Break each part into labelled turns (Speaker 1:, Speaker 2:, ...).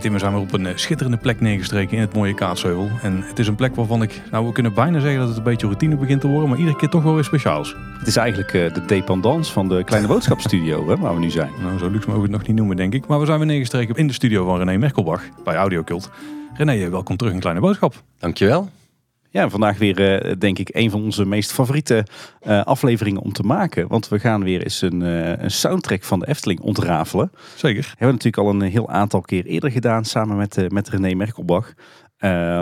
Speaker 1: Tim, we zijn weer op een eh, schitterende plek neergestreken in het mooie Kaatsheuvel. En het is een plek waarvan ik, nou we kunnen bijna zeggen dat het een beetje routine begint te worden, maar iedere keer toch wel weer speciaals.
Speaker 2: Het is eigenlijk eh, de dependance van de kleine boodschapstudio hè, waar we nu zijn.
Speaker 1: Nou, zo luxe mogen we het nog niet noemen denk ik. Maar we zijn weer neergestreken in de studio van René Merkelbach bij Audiocult. René, eh, welkom terug in Kleine Boodschap.
Speaker 3: Dankjewel.
Speaker 2: Ja, vandaag weer eh, denk ik een van onze meest favoriete eh, afleveringen om te maken. Want we gaan weer eens een, eh, een soundtrack van de Efteling ontrafelen.
Speaker 1: Zeker.
Speaker 2: Hebben we natuurlijk al een heel aantal keer eerder gedaan samen met, met René Merkelbach.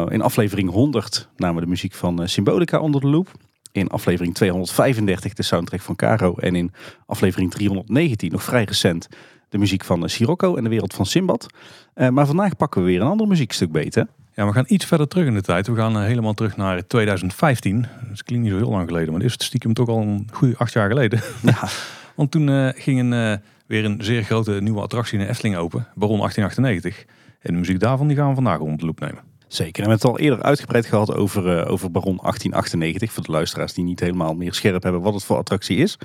Speaker 2: In aflevering 100 namen we de muziek van Symbolica onder de loep. In aflevering 235 de soundtrack van Caro. En in aflevering 319, nog vrij recent, de muziek van Sirocco en de wereld van Simbad. Maar vandaag pakken we weer een ander muziekstuk beter.
Speaker 1: Ja, we gaan iets verder terug in de tijd. We gaan eh, helemaal terug naar 2015. Dat klinkt niet zo heel lang geleden, maar het is stiekem toch al een goede acht jaar geleden.
Speaker 2: Ja,
Speaker 1: Want toen eh, ging een, eh, weer een zeer grote nieuwe attractie in de Efteling open. Baron 1898. En de muziek daarvan die gaan we vandaag onder de loep nemen.
Speaker 2: Zeker. En we hebben het al eerder uitgebreid gehad over, eh, over Baron 1898. Voor de luisteraars die niet helemaal meer scherp hebben wat het voor attractie is.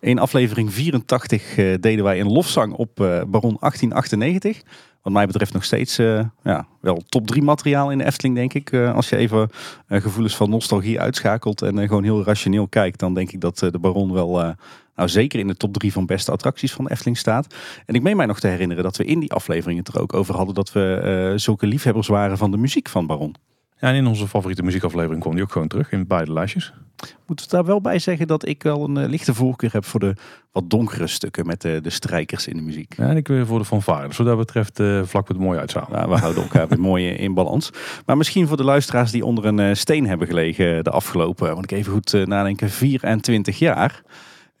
Speaker 2: In aflevering 84 eh, deden wij een lofzang op eh, Baron 1898. Wat mij betreft nog steeds ja, wel top 3 materiaal in de Efteling, denk ik. Als je even gevoelens van nostalgie uitschakelt en gewoon heel rationeel kijkt, dan denk ik dat de Baron wel nou, zeker in de top 3 van beste attracties van de Efteling staat. En ik meen mij nog te herinneren dat we in die aflevering het er ook over hadden dat we eh, zulke liefhebbers waren van de muziek van Baron.
Speaker 1: Ja, en in onze favoriete muziekaflevering kwam die ook gewoon terug in beide lijstjes.
Speaker 2: Moeten we daar wel bij zeggen dat ik wel een eh, lichte voorkeur heb voor de wat donkere stukken met de, de strijkers in de muziek.
Speaker 1: Ja, en ik weer voor de fanfare. Dus wat dat betreft eh, vlak met mooi uitzamen.
Speaker 2: Nou, we houden elkaar weer mooi eh, in balans. Maar misschien voor de luisteraars die onder een eh, steen hebben gelegen de afgelopen, want ik even goed eh, nadenken, 24 jaar.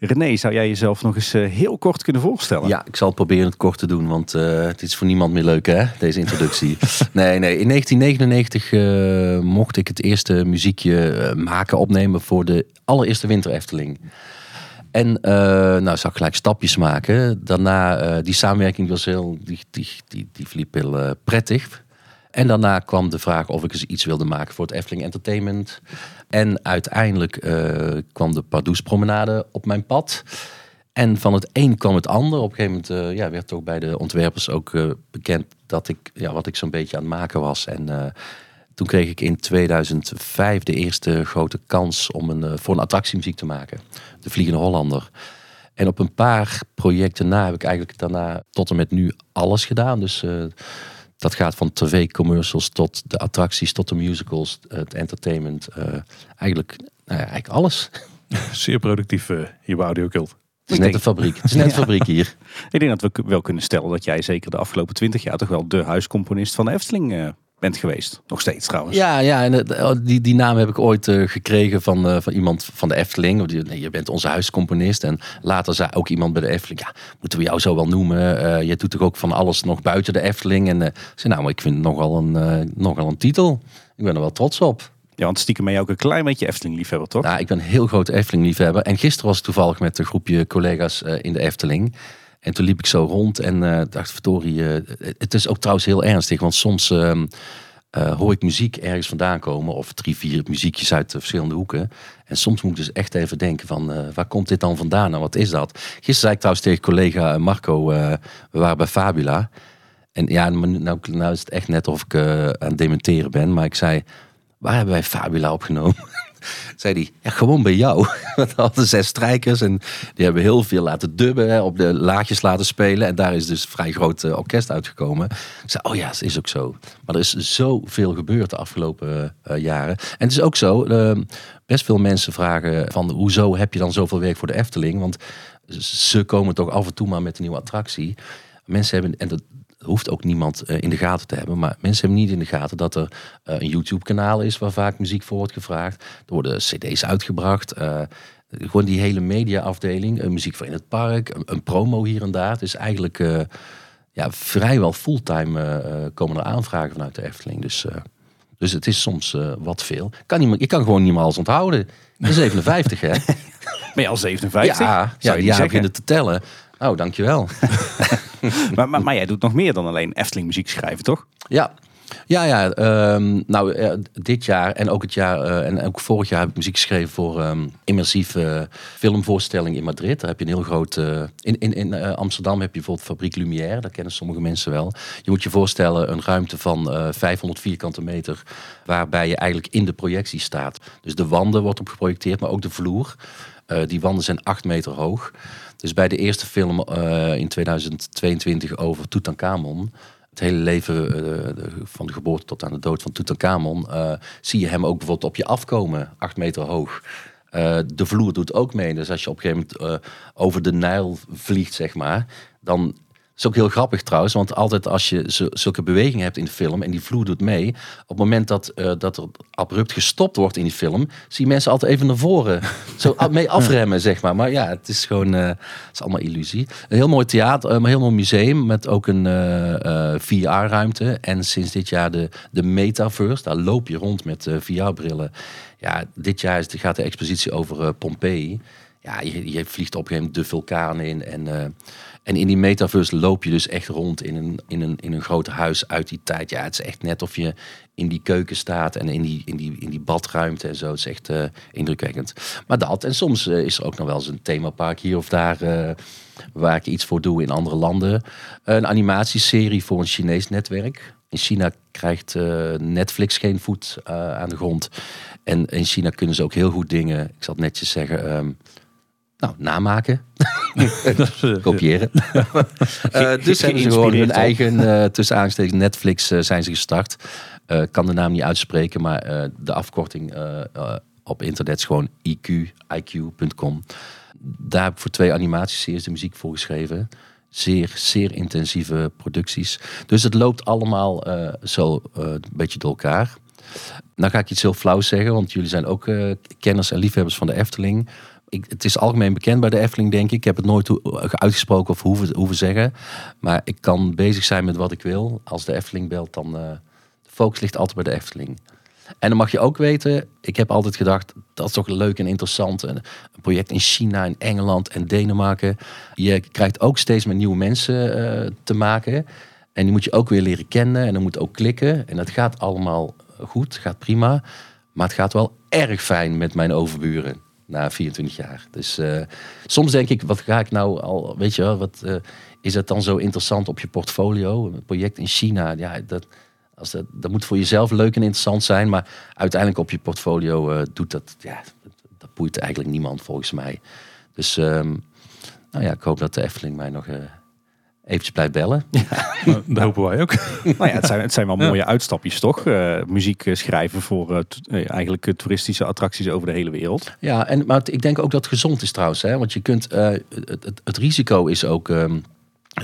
Speaker 2: René, zou jij jezelf nog eens eh, heel kort kunnen voorstellen?
Speaker 3: Ja, ik zal het proberen het kort te doen, want eh, het is voor niemand meer leuk, hè, deze introductie. nee, nee. In 1999 eh, mocht ik het eerste muziekje maken, opnemen voor de allereerste Winter Efteling. En eh nou, zag ik gelijk stapjes maken. Daarna, die samenwerking was heel, die, die, die, die verliep heel prettig. En daarna kwam de vraag of ik eens iets wilde maken voor het Efteling Entertainment. En uiteindelijk eh, kwam de Pardoes Promenade op mijn pad. En van het een kwam het ander. Op een gegeven moment eh, ja, werd ook bij de ontwerpers ook eh, bekend dat ik, ja, wat ik zo'n beetje aan het maken was. En toen kreeg ik in 2005 de eerste grote kans om een, voor een attractiemuziek te maken. De Vliegende Hollander. En op een paar projecten na heb ik eigenlijk daarna tot en met nu alles gedaan. Dus dat gaat van tv-commercials tot de attracties, tot de musicals, het entertainment. eh, eigenlijk, nou ja, eigenlijk alles.
Speaker 1: Zeer productief eh, hier bij Audiocult.
Speaker 3: Het is net een fabriek. Het is net een fabriek hier.
Speaker 2: Ik denk dat we wel kunnen stellen dat jij zeker de afgelopen 20 jaar toch wel de huiscomponist van de Efteling eh, bent geweest. Nog steeds trouwens.
Speaker 3: Ja, ja en eh, die, die naam heb ik ooit eh, gekregen van, eh, van iemand van de Efteling. Die, nee, je bent onze huiscomponist. En later zei ook iemand bij de Efteling, ja, moeten we jou zo wel noemen? Eh, je doet toch ook van alles nog buiten de Efteling? En ik zei, nou, ik vind het nogal een, nogal een titel. Ik ben er wel trots op.
Speaker 2: Ja, want stiekem ben je ook een klein beetje Efteling-liefhebber, toch?
Speaker 3: Nou, ik ben een heel groot Efteling-liefhebber. En gisteren was ik toevallig met een groepje collega's in de Efteling. En toen liep ik zo rond en eh, dacht, verdorie, eh, het is ook trouwens heel ernstig. Want soms ehm, eh, hoor ik muziek ergens vandaan komen. Of drie, vier muziekjes uit de verschillende hoeken. En soms moet ik dus echt even denken van, waar komt dit dan vandaan en wat is dat? Gisteren zei ik trouwens tegen collega Marco, we waren bij Fabula. En ja, nou, nou is het echt net of ik aan het dementeren ben. Maar ik zei, waar hebben wij Fabula opgenomen? zei hij, ja, gewoon bij jou. We hadden zes strijkers en die hebben heel veel laten dubben, op de laagjes laten spelen. En daar is dus een vrij groot eh, orkest uitgekomen. Ik zei, oh ja, dat is ook zo. Maar er is zoveel gebeurd de afgelopen eh, jaren. En het is ook zo, eh, best veel mensen vragen van, hoezo heb je dan zoveel werk voor de Efteling? Want ze komen toch af en toe maar met een nieuwe attractie. Mensen hebben, en dat hoeft ook niemand eh, in de gaten te hebben, maar mensen hebben niet in de gaten dat er eh, een YouTube-kanaal is waar vaak muziek voor wordt gevraagd. Er worden CD's uitgebracht. eh, gewoon die hele mediaafdeling, uh, muziek voor in het park, een, een promo hier en daar. Het is eigenlijk ja, vrijwel fulltime komen er aanvragen vanuit de Efteling. Dus, dus het is soms wat veel. Kan niet, ik kan gewoon niet meer alles onthouden. Ik ben 57, hè?
Speaker 2: Ben je al 57?
Speaker 3: Ja, ja
Speaker 2: Zou je
Speaker 3: die jaren beginnen te tellen. Oh, dankjewel.
Speaker 2: maar, maar, maar jij doet nog meer dan alleen Efteling muziek schrijven, toch?
Speaker 3: Ja, ja, ja. ehm, nou, eh, dit jaar en ook het jaar eh, en ook vorig jaar heb ik muziek geschreven voor ehm immersieve filmvoorstelling in Madrid. Daar heb je een heel groot. eh, in in, in Amsterdam heb je bijvoorbeeld Fabriek Lumière. Dat kennen sommige mensen wel. Je moet je voorstellen een ruimte van eh 500 vierkante meter, waarbij je eigenlijk in de projectie staat. Dus de wanden wordt op geprojecteerd, maar ook de vloer. Eh, die wanden zijn 8 meter hoog. Dus bij de eerste film eh, in 2022 over Tutankhamon het hele leven eh, van de geboorte tot aan de dood van Tutankhamon, zie je hem ook bijvoorbeeld op je afkomen, acht meter hoog. De vloer doet ook mee. Dus als je op een gegeven moment over de Nijl vliegt, zeg maar, dan is ook heel grappig trouwens, want altijd als je zulke bewegingen hebt in de film en die vloer doet mee, op het moment dat, eh, dat er abrupt gestopt wordt in die film, zie je mensen altijd even naar voren zo mee afremmen, zeg maar. Maar ja, het is gewoon, eh, het is allemaal illusie. Een heel mooi theater, een heel mooi museum met ook een eh, eh, VR-ruimte en sinds dit jaar de, de Metaverse, daar loop je rond met eh, VR-brillen. Ja, dit jaar is, gaat de expositie over eh, Pompeii. Ja, je, je vliegt op een gegeven moment de vulkaan in en... en in die metaverse loop je dus echt rond in een, in, een, in een groot huis uit die tijd. Ja, het is echt net of je in die keuken staat en in die, in die, in die badruimte en zo. Het is echt eh, indrukwekkend. Maar dat, en soms eh, is er ook nog wel eens een themapark hier of daar eh, waar ik iets voor doe in andere landen. Een animatieserie voor een Chinees netwerk. In China krijgt Netflix geen voet aan de grond. En in China kunnen ze ook heel goed dingen, ik zal het netjes zeggen, ehm, nou, namaken. Kopiëren. Eh, dus hebben ze gewoon hun eigen, eh tussen aanstekens Netflix eh, zijn ze gestart. Eh, kan de naam niet uitspreken, maar eh, de afkorting eh, eh, op internet is gewoon IQ, IQ.com. Daar heb ik voor twee animatieseries de muziek voor geschreven. Zeer, zeer intensieve producties. Dus het loopt allemaal eh, zo eh, een beetje door elkaar. Nou ga ik iets heel flauws zeggen, want jullie zijn ook eh, kenners en liefhebbers van de Efteling. Ik, het is algemeen bekend bij de Efteling, denk ik. Ik heb het nooit uitgesproken of hoeven, zeggen. Maar ik kan bezig zijn met wat ik wil. Als de Efteling belt, dan... eh de focus ligt altijd bij de Efteling. En dan mag je ook weten, ik heb altijd gedacht, dat is toch leuk en interessant. Een een project in China, in Engeland en Denemarken. Je krijgt ook steeds met nieuwe mensen eh, te maken. En die moet je ook weer leren kennen en dan moet ook klikken. En dat gaat allemaal goed, gaat prima. Maar het gaat wel erg fijn met mijn overburen na 24 jaar. Dus eh, soms denk ik, wat ga ik nou al, weet je wel, wat eh, is het dan zo interessant op je portfolio? Een project in China, ja, dat, als dat, dat moet voor jezelf leuk en interessant zijn, maar uiteindelijk op je portfolio eh, doet dat, ja, dat, dat boeit eigenlijk niemand volgens mij. Dus ehm, nou ja, ik hoop dat de Efteling mij nog eventjes blijft bellen.
Speaker 1: Nou, dat hopen wij ook.
Speaker 2: Nou ja, het zijn, het zijn wel
Speaker 1: Ja.
Speaker 2: mooie uitstapjes, toch? Eh, muziek eh, schrijven voor eh, eh, eigenlijk toeristische attracties over de hele wereld.
Speaker 3: Ja, en, maar het- ik denk ook dat het gezond is trouwens. Hè? Want je kunt, eh, het, het, het risico is ook, ehm,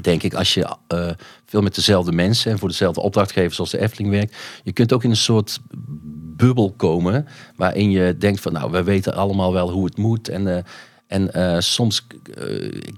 Speaker 3: denk ik, als je eh, veel met dezelfde mensen en voor dezelfde opdrachtgevers als de Efteling werkt, je kunt ook in een soort bubbel komen waarin je denkt van, nou, we weten allemaal wel hoe het moet en eh, en eh, soms eh,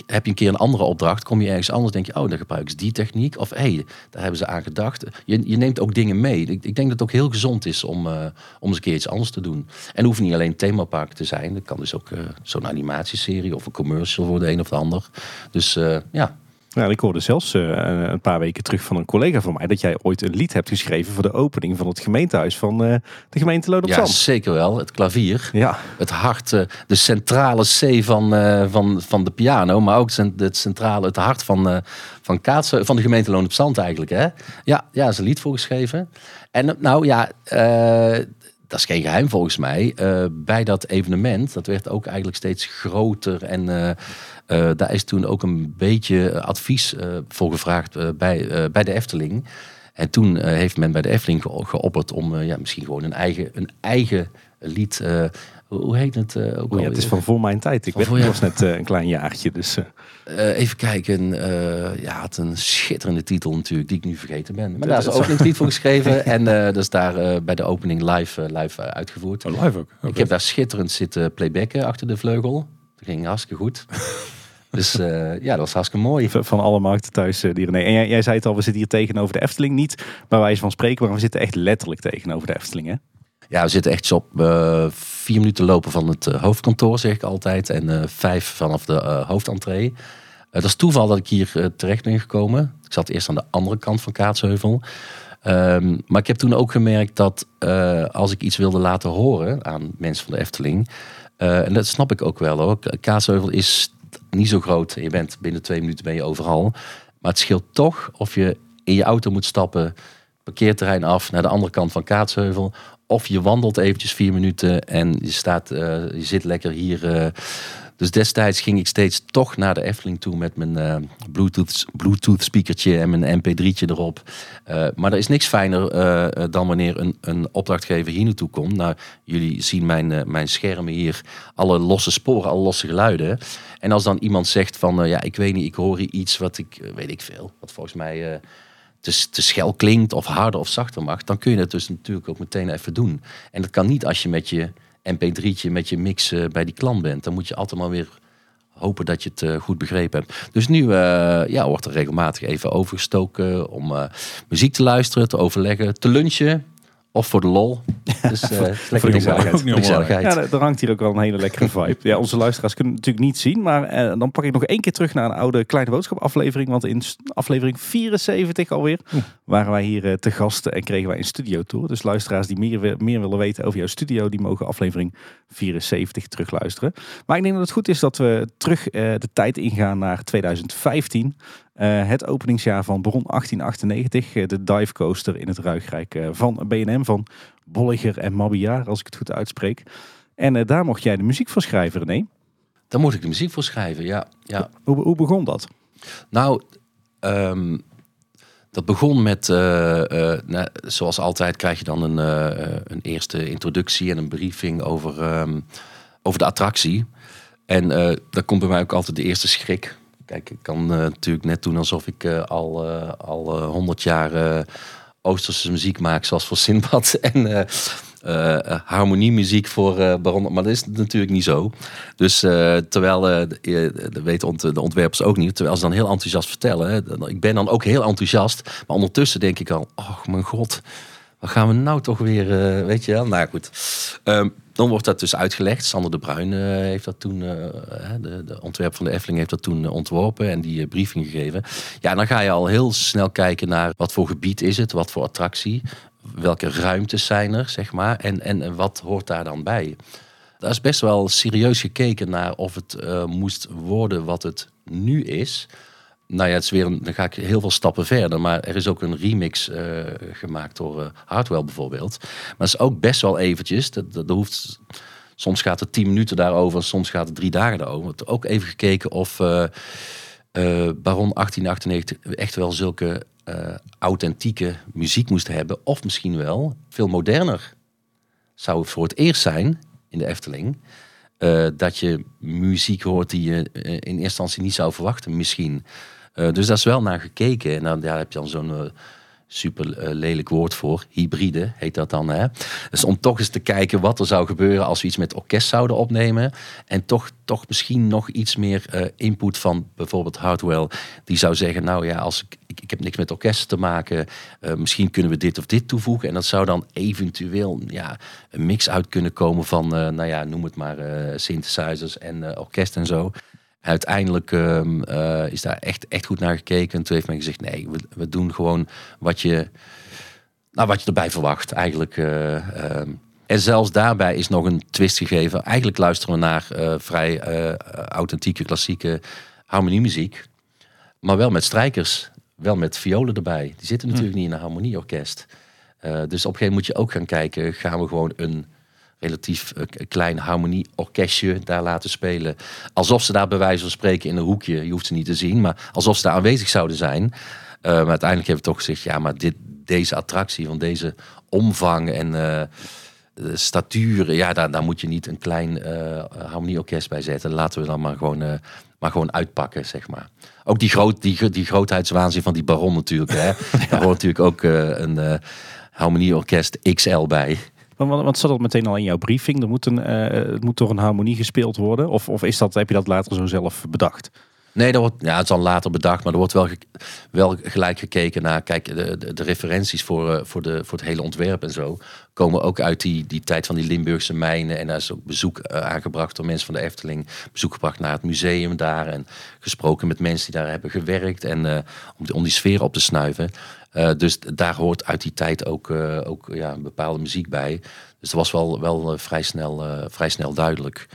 Speaker 3: heb je een keer een andere opdracht, kom je ergens anders, denk je, oh, dan gebruiken ze die techniek. Of hé, hey, daar hebben ze aan gedacht. Je, je neemt ook dingen mee. Ik, ik denk dat het ook heel gezond is om, eh, om eens een keer iets anders te doen. En hoeft niet alleen themapark te zijn. Dat kan dus ook zo'n animatieserie of een commercial voor de een of de ander. Dus ja,
Speaker 2: Nou, ik hoorde zelfs eh, een paar weken terug van een collega van mij dat jij ooit een lied hebt geschreven voor de opening van het gemeentehuis van eh, de gemeente Loon op
Speaker 3: ja
Speaker 2: Zand.
Speaker 3: zeker wel. Het klavier.
Speaker 2: Ja,
Speaker 3: het hart, eh, de centrale C van, van, van de piano, maar ook het centrale, het hart van, van, Kaatsen, van de gemeente Loon op Zand eigenlijk. Hè? Ja, ja, is een lied voor geschreven. En nou ja, dat is geen geheim volgens mij. Bij dat evenement, dat werd ook eigenlijk steeds groter en eh, eh, daar is toen ook een beetje advies eh, voor gevraagd eh, bij, eh, bij de Efteling. En toen eh, heeft men bij de Efteling ge- geopperd om eh, ja, misschien gewoon een eigen, een eigen lied. eh, hoe heet het? eh, ook
Speaker 2: Oh ja,
Speaker 3: alweer?
Speaker 2: het is van voor mijn tijd. Ik weet, ik
Speaker 3: jou.
Speaker 2: was net eh, een klein jaartje, dus... eh,
Speaker 3: Eh, even kijken. eh, ja, het een schitterende titel natuurlijk, die ik nu vergeten ben. Maar daar is ook een lied voor geschreven. en eh, dat is daar eh, bij de opening live, eh, live eh, uitgevoerd.
Speaker 1: Oh, live ook.
Speaker 3: Ik heb daar schitterend zitten playbacken achter de vleugel. Dat ging hartstikke goed. dus eh, ja, dat was hartstikke mooi.
Speaker 2: van alle markten thuis, die René. En jij, jij zei het al, we zitten hier tegenover de Efteling. Niet bij wijze van spreken, maar we zitten echt letterlijk tegenover de Efteling, hè?
Speaker 3: Ja, we zitten echt op eh, vier minuten lopen van het hoofdkantoor, zeg ik altijd. En vijf vanaf de hoofdentree. dat is toeval dat ik hier terecht ben gekomen. Ik zat eerst aan de andere kant van Kaatsheuvel. Ehm, maar ik heb toen ook gemerkt dat als ik iets wilde laten horen aan mensen van de Efteling... en dat snap ik ook wel hoor. Kaatsheuvel is niet zo groot. Je bent binnen twee minuten ben je overal. Maar het scheelt toch of je in je auto moet stappen, parkeerterrein af naar de andere kant van Kaatsheuvel. Of je wandelt eventjes vier minuten en je, staat, uh, je zit lekker hier. Dus destijds ging ik steeds toch naar de Efteling toe met mijn uh, Bluetooth, Bluetooth speakertje en mijn mp3'tje erop. maar er is niks fijner dan wanneer een, een opdrachtgever hier naartoe komt. Nou, jullie zien mijn, mijn schermen hier, alle losse sporen, alle losse geluiden. En als dan iemand zegt van, ja, ik weet niet, ik hoor iets wat ik, weet ik veel, wat volgens mij te, te schel klinkt of harder of zachter mag, dan kun je het dus natuurlijk ook meteen even doen. En dat kan niet als je met je mp3'tje, met je mix uh, bij die klant bent. Dan moet je altijd maar weer hopen dat je het uh, goed begrepen hebt. Dus nu uh, ja, wordt er regelmatig even overgestoken om muziek te luisteren, te overleggen, te lunchen. Of voor de lol. Dus uh,
Speaker 2: voor de gezelligheid. Ja, er hangt hier ook wel een hele lekkere vibe. Ja, onze luisteraars kunnen het natuurlijk niet zien. Maar uh, dan pak ik nog één keer terug naar een oude Kleine Boodschap aflevering. Want in aflevering 74 alweer waren wij hier uh, te gast en kregen wij een studio tour. Dus luisteraars die meer, meer willen weten over jouw studio, die mogen aflevering 74 terugluisteren. Maar ik denk dat het goed is dat we terug de tijd ingaan naar 2015. Uh, het openingsjaar van Bron 1898, uh, de dive coaster in het Ruigrijk uh, van BNM, van Bolliger en Mabiaar, als ik het goed uitspreek. En eh, daar mocht jij de muziek voor schrijven, René?
Speaker 3: Daar mocht ik de muziek voor schrijven, ja. ja.
Speaker 2: Hoe, hoe begon dat?
Speaker 3: Nou, um, dat begon met, nou, zoals altijd krijg je dan een, een eerste introductie en een briefing over, um, over de attractie. En daar komt bij mij ook altijd de eerste schrik. Kijk, ik kan uh, natuurlijk net doen alsof ik uh, al uh, al honderd jaar Oosterse muziek maak, zoals voor Sinbad en harmoniemuziek voor Baron. Maar dat is natuurlijk niet zo. Dus terwijl dat weten de ontwerpers ook niet, terwijl ze dan heel enthousiast vertellen. Hè, ik ben dan ook heel enthousiast, maar ondertussen denk ik al, oh mijn god. Wat gaan we nou toch weer, weet je wel? Nou goed. Um, dan wordt dat dus uitgelegd. Sander de Bruin uh, heeft dat toen, uh, de, de, ontwerp van de Efteling heeft dat toen uh, ontworpen en die briefing gegeven. Ja, dan ga je al heel snel kijken naar wat voor gebied is het, wat voor attractie, welke ruimtes zijn er, zeg maar, en, en wat hoort daar dan bij. Daar is best wel serieus gekeken naar of het moest worden wat het nu is nou ja, het is weer dan ga ik heel veel stappen verder. Maar er is ook een remix uh, gemaakt door uh, Hardwell bijvoorbeeld. Maar het is ook best wel eventjes. Dat, dat, hoeft, soms gaat het tien minuten daarover, soms gaat het drie dagen daarover. Ook even gekeken of uh, Baron 1898 echt wel zulke authentieke muziek moest hebben. Of misschien wel veel moderner. Zou het voor het eerst zijn in de Efteling. Dat je muziek hoort die je in eerste instantie niet zou verwachten, misschien. Uh, dus daar is wel naar gekeken. En dan heb je dan zo'n super uh, lelijk woord voor. Hybride heet dat dan. Hè? Dus om toch eens te kijken wat er zou gebeuren als we iets met orkest zouden opnemen. En toch, toch misschien nog iets meer input van bijvoorbeeld Hardwell. Die zou zeggen, nou ja, als ik, ik, heb niks met orkest te maken. misschien kunnen we dit of dit toevoegen. En dat zou dan eventueel ja, een mix uit kunnen komen van, nou ja, noem het maar, synthesizers en orkest en zo. Uiteindelijk um, uh, is daar echt, echt goed naar gekeken. En toen heeft men gezegd, nee, we, we doen gewoon wat je, nou, wat je erbij verwacht eigenlijk. Uh, um, en zelfs daarbij is nog een twist gegeven. Eigenlijk luisteren we naar uh, vrij authentieke, klassieke harmoniemuziek. Maar wel met strijkers, wel met violen erbij. Die zitten natuurlijk hm. niet in een harmonieorkest. dus op een gegeven moment moet je ook gaan kijken, gaan we gewoon een relatief uh, klein harmonieorkestje daar laten spelen. Alsof ze daar bij wijze van spreken in een hoekje, je hoeft ze niet te zien, maar alsof ze daar aanwezig zouden zijn. Uh, maar uiteindelijk hebben we toch gezegd, ja, maar dit, deze attractie van deze omvang en uh, statuur, ja, daar, daar moet je niet een klein harmonieorkest bij zetten. Laten we dan maar gewoon, maar gewoon uitpakken, zeg maar. Ook die, groot, die, die grootheidswaanzin van die baron natuurlijk. Hè? ja. Daar hoort natuurlijk ook een harmonieorkest XL bij.
Speaker 2: Want, want zat dat meteen al in jouw briefing? Er moet, een, uh, het moet door een harmonie gespeeld worden? Of, of is dat, heb je dat later zo zelf bedacht?
Speaker 3: Nee, dat wordt, ja, het is al later bedacht, maar er wordt wel, wel gelijk gekeken naar, kijk, de, de, referenties voor, eh, voor, de, voor het hele ontwerp en zo komen ook uit die, die tijd van die Limburgse mijnen. En daar is ook bezoek eh, aangebracht door mensen van de Efteling. Bezoek gebracht naar het museum daar en gesproken met mensen die daar hebben gewerkt en eh, om, die, om die sfeer op te snuiven. Eh, dus daar hoort uit die tijd ook, eh, ook ja, een bepaalde muziek bij. Dus dat was wel, wel eh, vrij, snel, vrij snel duidelijk.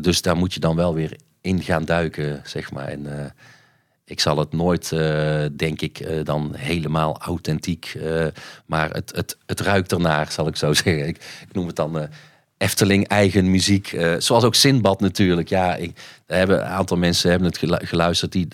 Speaker 3: Dus daar moet je dan wel weer in gaan duiken, zeg maar. En ik zal het nooit, denk ik, dan helemaal authentiek. maar het, het, het ruikt ernaar, zal ik zo zeggen. Ik, noem het dan Efteling eigen muziek. zoals ook Sinbad natuurlijk. Ja, ik, hebben, een aantal mensen hebben het gelu- geluisterd die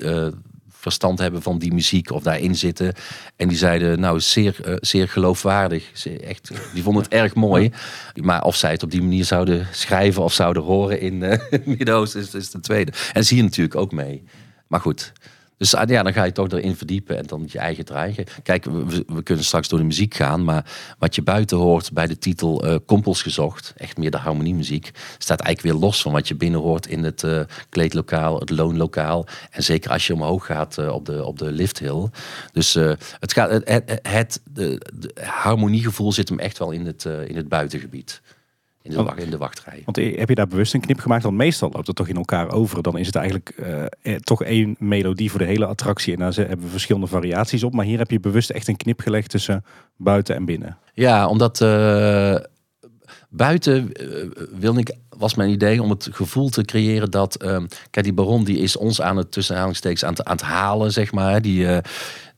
Speaker 3: verstand hebben van die muziek of daarin zitten. En die zeiden, nou, zeer, eh, zeer geloofwaardig. Echt, die vonden het erg mooi. Maar of zij het op die manier zouden schrijven of zouden horen in eh, het Midden-Oosten is, is de tweede. En zie je natuurlijk ook mee. Maar goed. Dus ah, ja, dan ga je toch erin verdiepen en dan je eigen draaigen. Kijk, we, kunnen straks door de muziek gaan, maar wat je buiten hoort bij de titel eh, Kompels gezocht, echt meer de harmoniemuziek, staat eigenlijk weer los van wat je binnen hoort in het eh, kleedlokaal, het loonlokaal. En zeker als je omhoog gaat eh, op, de, op de lifthill. Dus het, gaat, het, het, de, harmoniegevoel zit hem echt wel in het, in het buitengebied. In de, wacht, in de wachtrij.
Speaker 2: Want heb je daar bewust een knip gemaakt? Want meestal loopt het toch in elkaar over. Dan is het eigenlijk eh, eh, toch één melodie voor de hele attractie. En daar hebben we verschillende variaties op. Maar hier heb je bewust echt een knip gelegd tussen buiten en binnen.
Speaker 3: Ja, omdat eh, buiten wilde ik, was mijn idee om het gevoel te creëren dat, ehm, kijk, die baron die is ons aan het tussen aanhalingstekens aan, het- aan het halen, zeg maar. Die,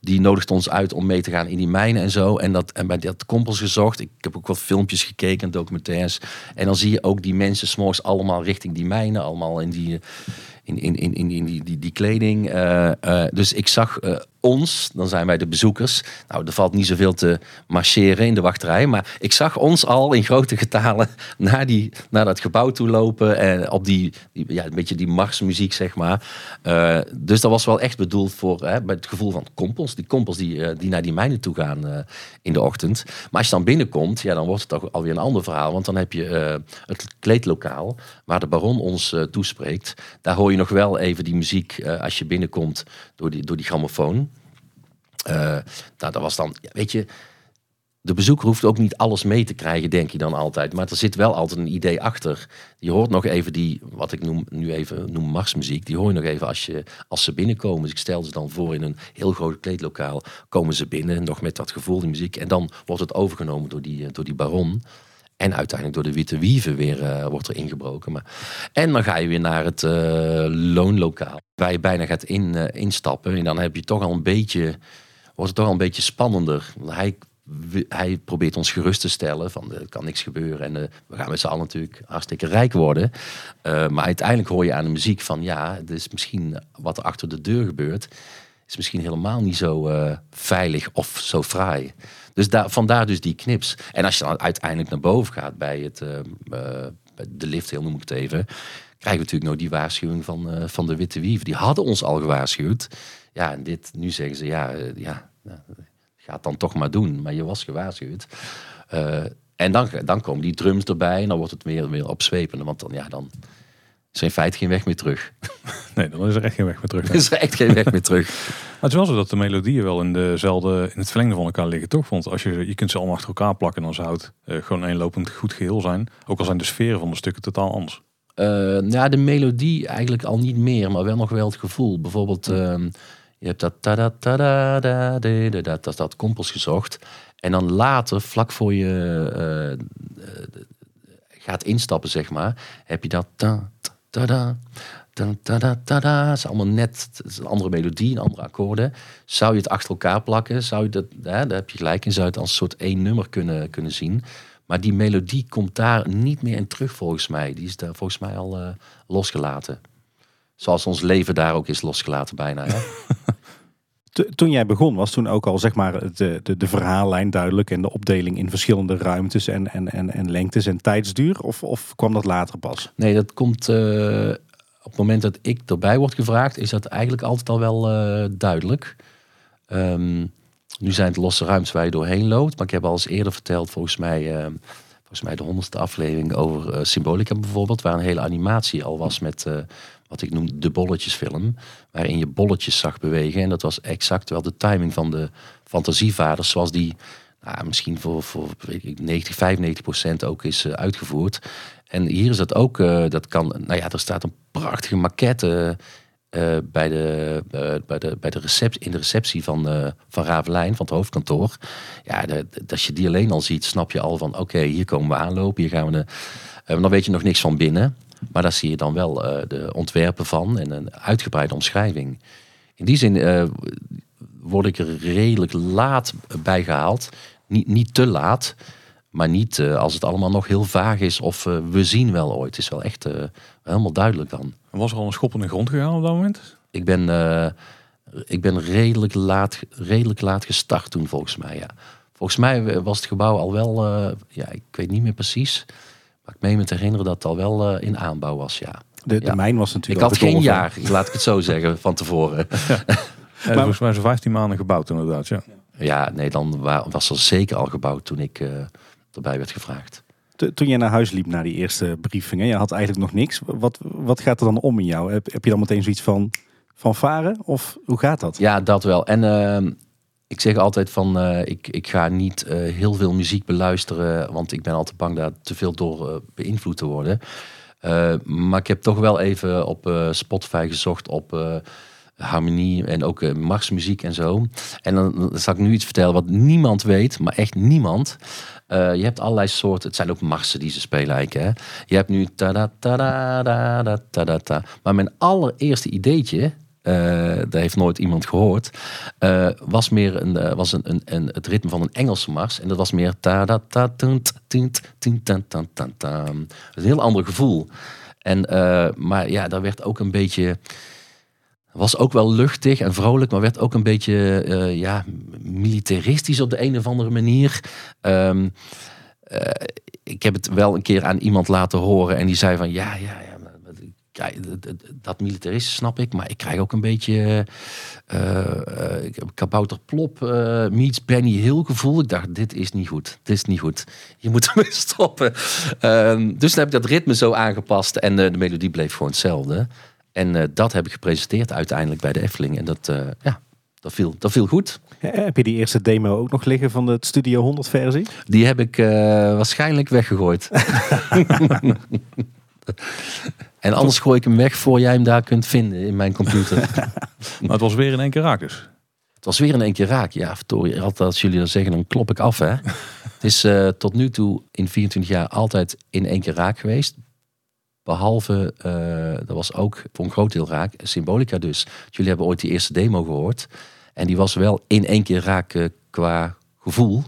Speaker 3: die nodigt ons uit om mee te gaan in die mijnen en zo. En, dat, en bij dat kompels gezocht. Ik heb ook wat filmpjes gekeken, en documentaires. En dan zie je ook die mensen s'morgens allemaal richting die mijnen, allemaal in die, in, in, in, in, in die, die, die kleding. Eh, eh, dus ik zag eh, ons, dan zijn wij de bezoekers. Nou, er valt niet zoveel te marcheren in de wachtrij. Maar ik zag ons al in grote getalen naar, die, naar dat gebouw toe lopen. En op die, ja, een beetje die marsmuziek, zeg maar. Eh, dus dat was wel echt bedoeld voor hè, het gevoel van kompels. Die kompels die, eh, die naar die mijnen toe gaan eh, in de ochtend. Maar als je dan binnenkomt, ja, dan wordt het toch alweer een ander verhaal. Want dan heb je het kleedlokaal waar de baron ons toespreekt. Daar hoor je nog wel even die muziek als je binnenkomt door die, door die grammofoon. Eh, nou, dat was dan, weet je, de bezoeker hoeft ook niet alles mee te krijgen, denk je dan altijd. Maar er zit wel altijd een idee achter. Je hoort nog even die, wat ik noem, nu even noem marsmuziek, die hoor je nog even als, je, als ze binnenkomen. Dus ik stel ze dan voor in een heel groot kleedlokaal, komen ze binnen, nog met dat gevoel, die muziek. En dan wordt het overgenomen door die, eh, door die baron. En uiteindelijk door de Witte Wieven weer eh, wordt er ingebroken. Maar... En dan ga je weer naar het loonlokaal. Waar je bijna gaat in, instappen. En dan heb je toch al een beetje, wordt het toch al een beetje spannender. Hij, hij probeert ons gerust te stellen. Van er kan niks gebeuren. En eh, we gaan met z'n allen natuurlijk hartstikke rijk worden. Eh, maar uiteindelijk hoor je aan de muziek van ja, het is misschien wat er achter de deur gebeurt. Is misschien helemaal niet zo eh, veilig of zo fraai. Dus daar, vandaar dus die knips. En als je dan uiteindelijk naar boven gaat bij, het, de lift, heel noem ik het even, krijgen we natuurlijk nog die waarschuwing van, eh, van de Witte Wieven. Die hadden ons al gewaarschuwd. Ja, en dit, nu zeggen ze, ja, eh, ja, ja, ga het dan toch maar doen. Maar je was gewaarschuwd. Eh, en dan, dan komen die drums erbij en dan wordt het weer, weer opzwepende. Want dan, ja, dan is er in feite geen weg meer terug.
Speaker 1: Nee, dan is er echt geen weg meer terug.
Speaker 3: Er is er echt geen weg meer terug.
Speaker 1: Maar het is wel zo dat de melodieën wel in, dezelfde, in het verlengde van elkaar liggen, toch? Want als je, je kunt ze allemaal achter elkaar plakken, dan zou het gewoon een lopend goed geheel zijn. Ook al zijn de sferen van de stukken totaal anders.
Speaker 3: Eh, ja, de melodie eigenlijk al niet meer, maar wel nog wel het gevoel. Bijvoorbeeld, ehm, je hebt dat ta da ta da da de, de, dat, dat, dat kompels gezocht. En dan later, vlak voor je eh, eh, gaat instappen, zeg maar, heb je dat ta ta, da. Da, da. Het is allemaal net is een andere melodie, een andere akkoorden. Zou je het achter elkaar plakken, zou je dat, hè, daar heb je gelijk in, zou je het als een soort één nummer kunnen, kunnen zien. Maar die melodie komt daar niet meer in terug volgens mij. Die is daar volgens mij al eh, losgelaten. Zoals ons leven daar ook is losgelaten bijna. Hè?
Speaker 2: Toen jij begon was toen ook al zeg maar de, de, de verhaallijn duidelijk. En de opdeling in verschillende ruimtes en, en, en, en lengtes en tijdsduur. Of, of kwam dat later pas?
Speaker 3: Nee, dat komt eh, op het moment dat ik erbij word gevraagd, is dat eigenlijk altijd al wel eh, duidelijk. Ehm, nu zijn het losse ruimtes waar je doorheen loopt. Maar ik heb al eens eerder verteld, volgens mij, eh, volgens mij de honderdste aflevering over eh, Symbolica bijvoorbeeld. Waar een hele animatie al was met, eh, wat ik noem de bolletjesfilm. Waarin je bolletjes zag bewegen. En dat was exact wel de timing van de fantasievaders. Zoals die nou, misschien voor, voor weet ik, 90, 95 procent ook is uh, uitgevoerd. En hier is dat ook, uh, dat kan, nou ja, er staat een prachtige maquette uh, bij, de, bij, de, bij de receptie, in de receptie van, van Ravelijn, van het hoofdkantoor. Ja, als je die alleen al ziet, snap je al van, oké, hier komen we aanlopen, hier gaan we... Dan weet je nog niks van binnen. Maar daar zie je dan wel de ontwerpen van en een uitgebreide omschrijving. In die zin word ik er redelijk laat bij gehaald. Niet, niet te laat, maar niet als het allemaal nog heel vaag is of we zien wel ooit. Het is wel echt helemaal duidelijk dan.
Speaker 1: Was er al een schop in de grond gegaan op dat moment?
Speaker 3: Ik ben, ik ben redelijk, laat, redelijk laat gestart toen volgens mij, ja. Volgens mij was het gebouw al wel, ja, ik weet niet meer precies. Maar ik meen me te herinneren dat het al wel in aanbouw was, ja.
Speaker 2: De, de
Speaker 3: ja.
Speaker 2: mijn was natuurlijk
Speaker 3: Ik had geen jaar, laat ik het zo zeggen, van tevoren.
Speaker 1: Ja. maar, volgens mij zo'n 15 maanden gebouwd inderdaad, ja.
Speaker 3: Ja, nee, dan was er zeker al gebouwd toen ik uh, erbij werd gevraagd.
Speaker 2: Toen je naar huis liep na die eerste briefing, je had eigenlijk nog niks. Wat, wat gaat er dan om in jou? Heb, heb je dan meteen zoiets van, van varen? Of hoe gaat dat?
Speaker 3: Ja, dat wel. En uh, ik zeg altijd van, uh, ik, ik ga niet heel veel muziek beluisteren, want ik ben altijd bang daar te veel door beïnvloed te worden. maar ik heb toch wel even op Spotify gezocht op harmonie en ook uh, marsmuziek en zo. En dan, zal ik nu iets vertellen wat niemand weet, maar echt niemand. Uh, je hebt allerlei soorten, het zijn ook marsen die ze spelen eigenlijk. Hè? Je hebt nu ta da ta da da da ta. Maar mijn allereerste ideetje, uh, daar heeft nooit iemand gehoord, uh, was meer een, was een, een, het ritme van een Engelse mars. En dat was meer ta da ta tunt tan tan. Een heel ander gevoel. En, maar ja, daar werd ook een beetje was ook wel luchtig en vrolijk, maar werd ook een beetje uh, ja, militaristisch op de een of andere manier. Um, uh, ik heb het wel een keer aan iemand laten horen en die zei van ja, ja, ja dat militarisme snap ik, maar ik krijg ook een beetje uh, kabouter plop uh, meets Benny Hill gevoel. Ik dacht, dit is niet goed. Dit is niet goed. Je moet ermee stoppen. Um, dus dan heb ik dat ritme zo aangepast en de melodie bleef gewoon hetzelfde. En uh, dat heb ik gepresenteerd uiteindelijk bij de Efteling. En dat, uh, ja, dat, viel, dat viel goed.
Speaker 2: Ja, heb je die eerste demo ook nog liggen van de Studio 100 versie?
Speaker 3: Die heb ik uh, waarschijnlijk weggegooid. en anders gooi ik hem weg voor jij hem daar kunt vinden in mijn computer.
Speaker 1: maar het was weer in één keer raak dus?
Speaker 3: Het was weer in één keer raak. Ja, verdorie. Altijd als jullie dat zeggen, dan klop ik af. Hè? het is tot nu toe in 24 jaar altijd in één keer raak geweest. Behalve, uh, dat was ook voor een groot deel raak, Symbolica dus. Jullie hebben ooit die eerste demo gehoord. En die was wel in één keer raak qua gevoel.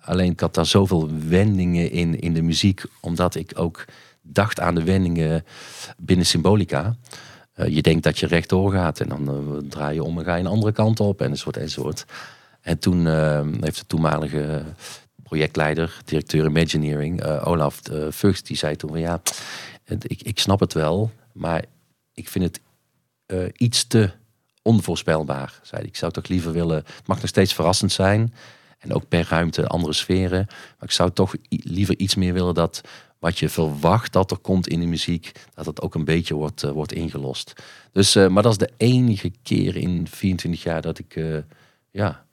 Speaker 3: Alleen ik had daar zoveel wendingen in, in de muziek, omdat ik ook dacht aan de wendingen binnen Symbolica. Uh, je denkt dat je rechtdoor gaat en dan draai je om en ga je een andere kant op enzovoort enzovoort. En toen heeft de toenmalige projectleider, directeur Imagineering, Olaf Vught, die zei toen van ja, ik, ik snap het wel, maar ik vind het uh, iets te onvoorspelbaar. Zei ik zou toch liever willen, het mag nog steeds verrassend zijn. En ook per ruimte andere sferen. Maar ik zou toch liever iets meer willen dat wat je verwacht dat er komt in de muziek, dat het ook een beetje wordt, uh, wordt ingelost. Dus, uh, maar dat is de enige keer in 24 jaar dat ik ja,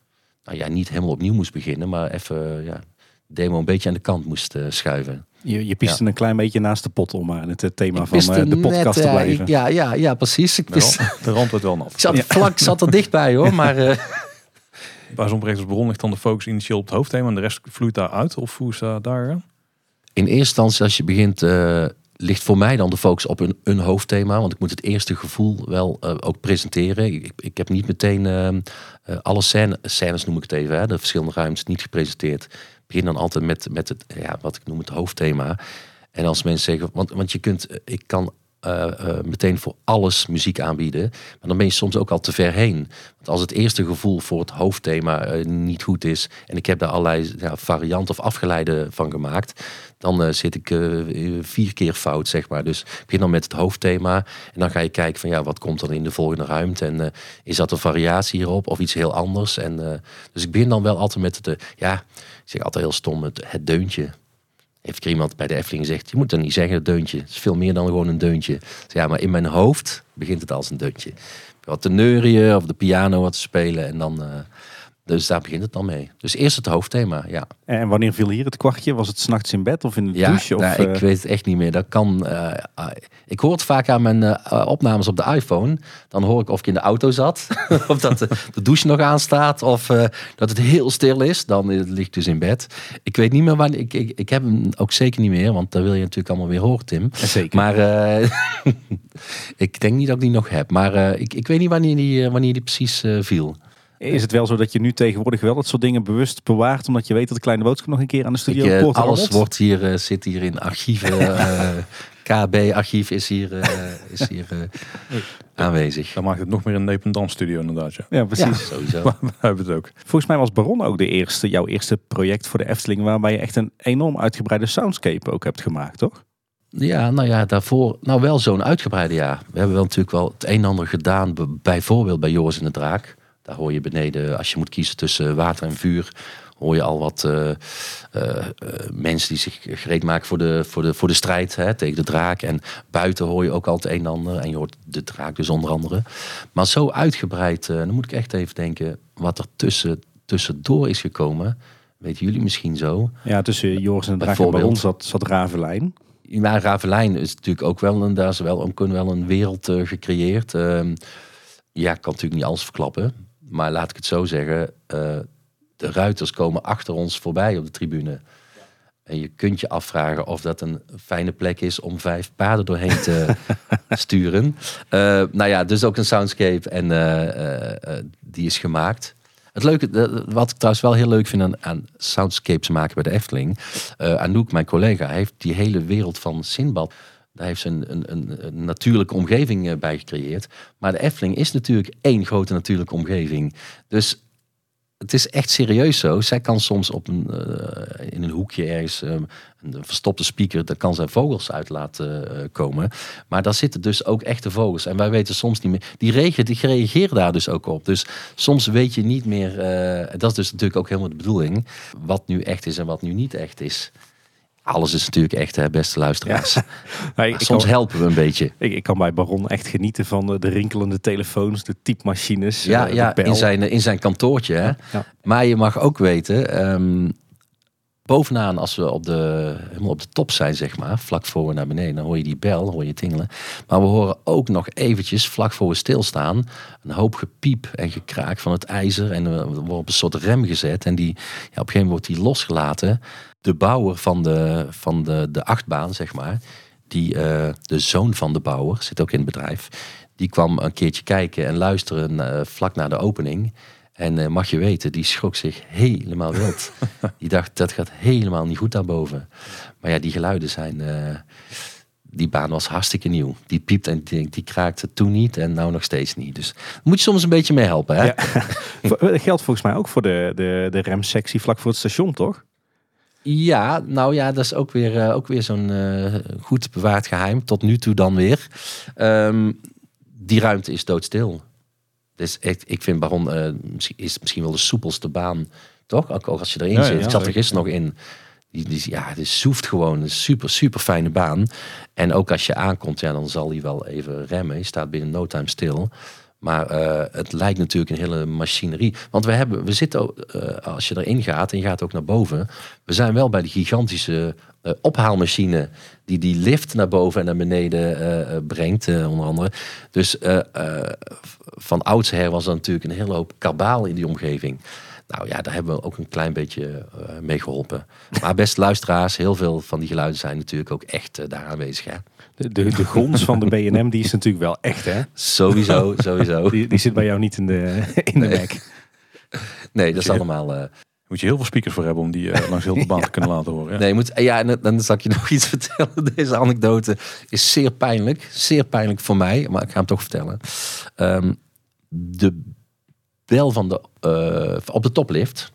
Speaker 3: nou ja, niet helemaal opnieuw moest beginnen, maar even ja, demo een beetje aan de kant moest schuiven.
Speaker 2: Je, je piste ja. een klein beetje naast de pot om maar het thema van uh, de podcast
Speaker 3: net,
Speaker 2: te blijven.
Speaker 3: ja, ja, ja, precies. Ik pist...
Speaker 1: De rand wordt wel nat.
Speaker 3: Ik zat, ja. vlak, zat er dichtbij hoor, maar... Uh...
Speaker 1: Waar zo'n bron ligt dan de focus initieel op het hoofdthema en de rest vloeit daar uit? Of hoe is dat daar?
Speaker 3: In eerste instantie als je begint... Uh, ligt voor mij dan de focus op een, een hoofdthema. Want ik moet het eerste gevoel wel uh, ook presenteren. Ik, ik heb niet meteen uh, alle scènes, scènes noem ik het even, hè, de verschillende ruimtes niet gepresenteerd begin dan altijd met, met het, ja, wat ik noem het hoofdthema. En als mensen zeggen, want, want je kunt, ik kan uh, uh, meteen voor alles muziek aanbieden. Maar dan ben je soms ook al te ver heen. Want als het eerste gevoel voor het hoofdthema niet goed is. en ik heb daar allerlei ja, varianten of afgeleiden van gemaakt. dan zit ik vier keer fout, zeg maar. Dus begin dan met het hoofdthema. en dan ga je kijken van ja, wat komt er in de volgende ruimte. En is dat een variatie hierop of iets heel anders? En, dus ik begin dan wel altijd met de, ja, zeg altijd heel stom, het, het deuntje. heeft iemand bij de Efteling gezegd, je moet dan niet zeggen een deuntje. Het is veel meer dan gewoon een deuntje. Ja, maar in mijn hoofd begint het als een deuntje. Wat te neurien of de piano wat te spelen en dan... eh, dus daar begint het dan mee. Dus eerst het hoofdthema, ja.
Speaker 2: En wanneer viel hier het kwartje? Was het s'nachts in bed of in de
Speaker 3: Ja,
Speaker 2: douche? Of,
Speaker 3: nou,
Speaker 2: eh,
Speaker 3: ik weet het echt niet meer. Dat kan. eh, ah, ik hoor het vaak aan mijn eh, opnames op de iPhone. Dan hoor ik of ik in de auto zat, of dat de, de douche nog aanstaat, of eh, dat het heel stil is. Dan eh, ligt dus in bed. Ik weet niet meer wanneer. Ik, ik, ik heb hem ook zeker niet meer, want dat wil je natuurlijk allemaal weer horen, Tim.
Speaker 2: Zeker.
Speaker 3: Maar eh, ik denk niet dat ik die nog heb. Maar eh, ik, ik weet niet wanneer die, eh, wanneer die precies eh, viel.
Speaker 2: Is het wel zo dat je nu tegenwoordig wel dat soort dingen bewust bewaart, omdat je weet dat de kleine boodschap nog een keer aan de studio
Speaker 3: eh,
Speaker 2: poort
Speaker 3: alles wordt hier, eh, zit hier in archieven. eh, KB-archief is hier, eh, is hier eh, aanwezig.
Speaker 1: Dan maakt het nog meer een Nepentans studio inderdaad. Ja.
Speaker 2: Ja,
Speaker 3: Ja,
Speaker 2: precies.
Speaker 3: sowieso.
Speaker 1: We hebben het ook.
Speaker 2: Volgens mij was Baron ook de eerste, jouw eerste project voor de Efteling, waarbij je echt een enorm uitgebreide soundscape ook hebt gemaakt, toch?
Speaker 3: Ja, nou ja, daarvoor, nou wel zo'n uitgebreide ja. We hebben wel natuurlijk wel het een en ander gedaan, bijvoorbeeld bij Joris en de Draak. Daar hoor je beneden, als je moet kiezen tussen water en vuur, hoor je al wat eh, eh, mensen die zich gereed maken voor de, voor de, voor de strijd hè, tegen de draak. En buiten hoor je ook al het een en ander. En je hoort de draak dus onder andere. Maar zo uitgebreid, eh, dan moet ik echt even denken, wat er tussen, tussendoor is gekomen. Weten jullie misschien zo?
Speaker 2: Ja, tussen Joris en de Draak en
Speaker 3: Bijvoorbeeld.
Speaker 2: Baron zat, zat Ravelijn.
Speaker 3: Ja, Ravelijn is natuurlijk ook wel een, daar is wel, een- wel een wereld gecreëerd. Ehm, ja, ik kan natuurlijk niet alles verklappen. Maar laat ik het zo zeggen. eh, de ruiters komen achter ons voorbij op de tribune. En je kunt je afvragen of dat een fijne plek is om vijf paarden doorheen te sturen. Eh, nou ja, dus ook een soundscape en eh, die is gemaakt. Het leuke, wat ik trouwens wel heel leuk vind aan, aan soundscapes maken bij de Efteling. Anouk, mijn collega, heeft die hele wereld van Sinbad. Daar heeft ze een, een, een, natuurlijke omgeving eh, bij gecreëerd. Maar de Efteling is natuurlijk één grote natuurlijke omgeving. Dus het is echt serieus zo. Zij kan soms op een, eh, in een hoekje ergens eh, een verstopte speaker, daar kan zijn vogels uit laten eh, komen. Maar daar zitten dus ook echte vogels. En wij weten soms niet meer. Die, regen, die reageren daar dus ook op. Dus soms weet je niet meer. dat is dus natuurlijk ook helemaal de bedoeling. Wat nu echt is en wat nu niet echt is. Alles is natuurlijk echt, hè, beste luisteraars.
Speaker 2: Ik,
Speaker 3: soms
Speaker 2: kan,
Speaker 3: helpen we een beetje.
Speaker 2: ik, ik kan bij Baron echt genieten van de, de rinkelende telefoons, de typemachines,
Speaker 3: Ja,
Speaker 2: eh,
Speaker 3: ja in, zijn, in zijn kantoortje. Hè?
Speaker 2: Ja.
Speaker 3: Maar je mag ook weten, ehm, bovenaan als we op de, helemaal op de top zijn, zeg maar, vlak voor we naar beneden, dan hoor je die bel, hoor je tingelen. Maar we horen ook nog eventjes, vlak voor we stilstaan, een hoop gepiep en gekraak van het ijzer. En we worden op een soort rem gezet en die, ja, op een gegeven moment wordt die losgelaten. De bouwer van de, van de, de achtbaan, zeg maar, die, eh, de zoon van de bouwer, zit ook in het bedrijf, die kwam een keertje kijken en luisteren eh, vlak na de opening. En eh, mag je weten, die schrok zich helemaal wild. die dacht, dat gaat helemaal niet goed daarboven. Maar ja, die geluiden zijn... die baan was hartstikke nieuw. Die piept en die, die kraakte toen niet en nou nog steeds niet. Dus moet je soms een beetje mee helpen. Hè?
Speaker 2: Ja. Dat geldt volgens mij ook voor de, de, de remsectie vlak voor het station, toch?
Speaker 3: Ja, nou ja, dat is ook weer, eh, ook weer zo'n eh, goed bewaard geheim. Tot nu toe dan weer. Ehm, die ruimte is doodstil. Dus echt, ik vind Baron misschien- is misschien wel de soepelste baan. Toch? Ook als je erin
Speaker 1: Ja,
Speaker 3: zit.
Speaker 1: ja,
Speaker 3: ik zat er gisteren nog in. Die, die, ja, het soeft gewoon. Een super, super fijne baan. En ook als je aankomt, ja, dan zal hij wel even remmen. Je staat binnen no time stil. Maar eh, het lijkt natuurlijk een hele machinerie. Want we, hebben, we zitten, eh, als je erin gaat en je gaat ook naar boven. We zijn wel bij die gigantische eh, ophaalmachine. Die die lift naar boven en naar beneden brengt, onder andere. Dus van oudsher was er natuurlijk een hele hoop kabaal in die omgeving. Nou ja, daar hebben we ook een klein beetje eh, mee geholpen. Maar best luisteraars, heel veel van die geluiden zijn natuurlijk ook echt eh, daar aanwezig. Hè?
Speaker 2: De, de, de gons van de B&M, die is natuurlijk wel echt, hè?
Speaker 3: Sowieso, sowieso.
Speaker 2: Die, die zit bij jou niet in de, in de
Speaker 3: Nee.
Speaker 2: Mac.
Speaker 3: Nee, dat is allemaal... eh,
Speaker 1: Moet je heel veel speakers voor hebben om die langs heel de baan te kunnen laten horen. Ja.
Speaker 3: Nee, je moet, ja, en dan- dan zal ik je nog iets vertellen. Deze anekdote is zeer pijnlijk. Zeer pijnlijk voor mij, maar ik ga hem toch vertellen. Ehm, de bel van de, eh, op de toplift.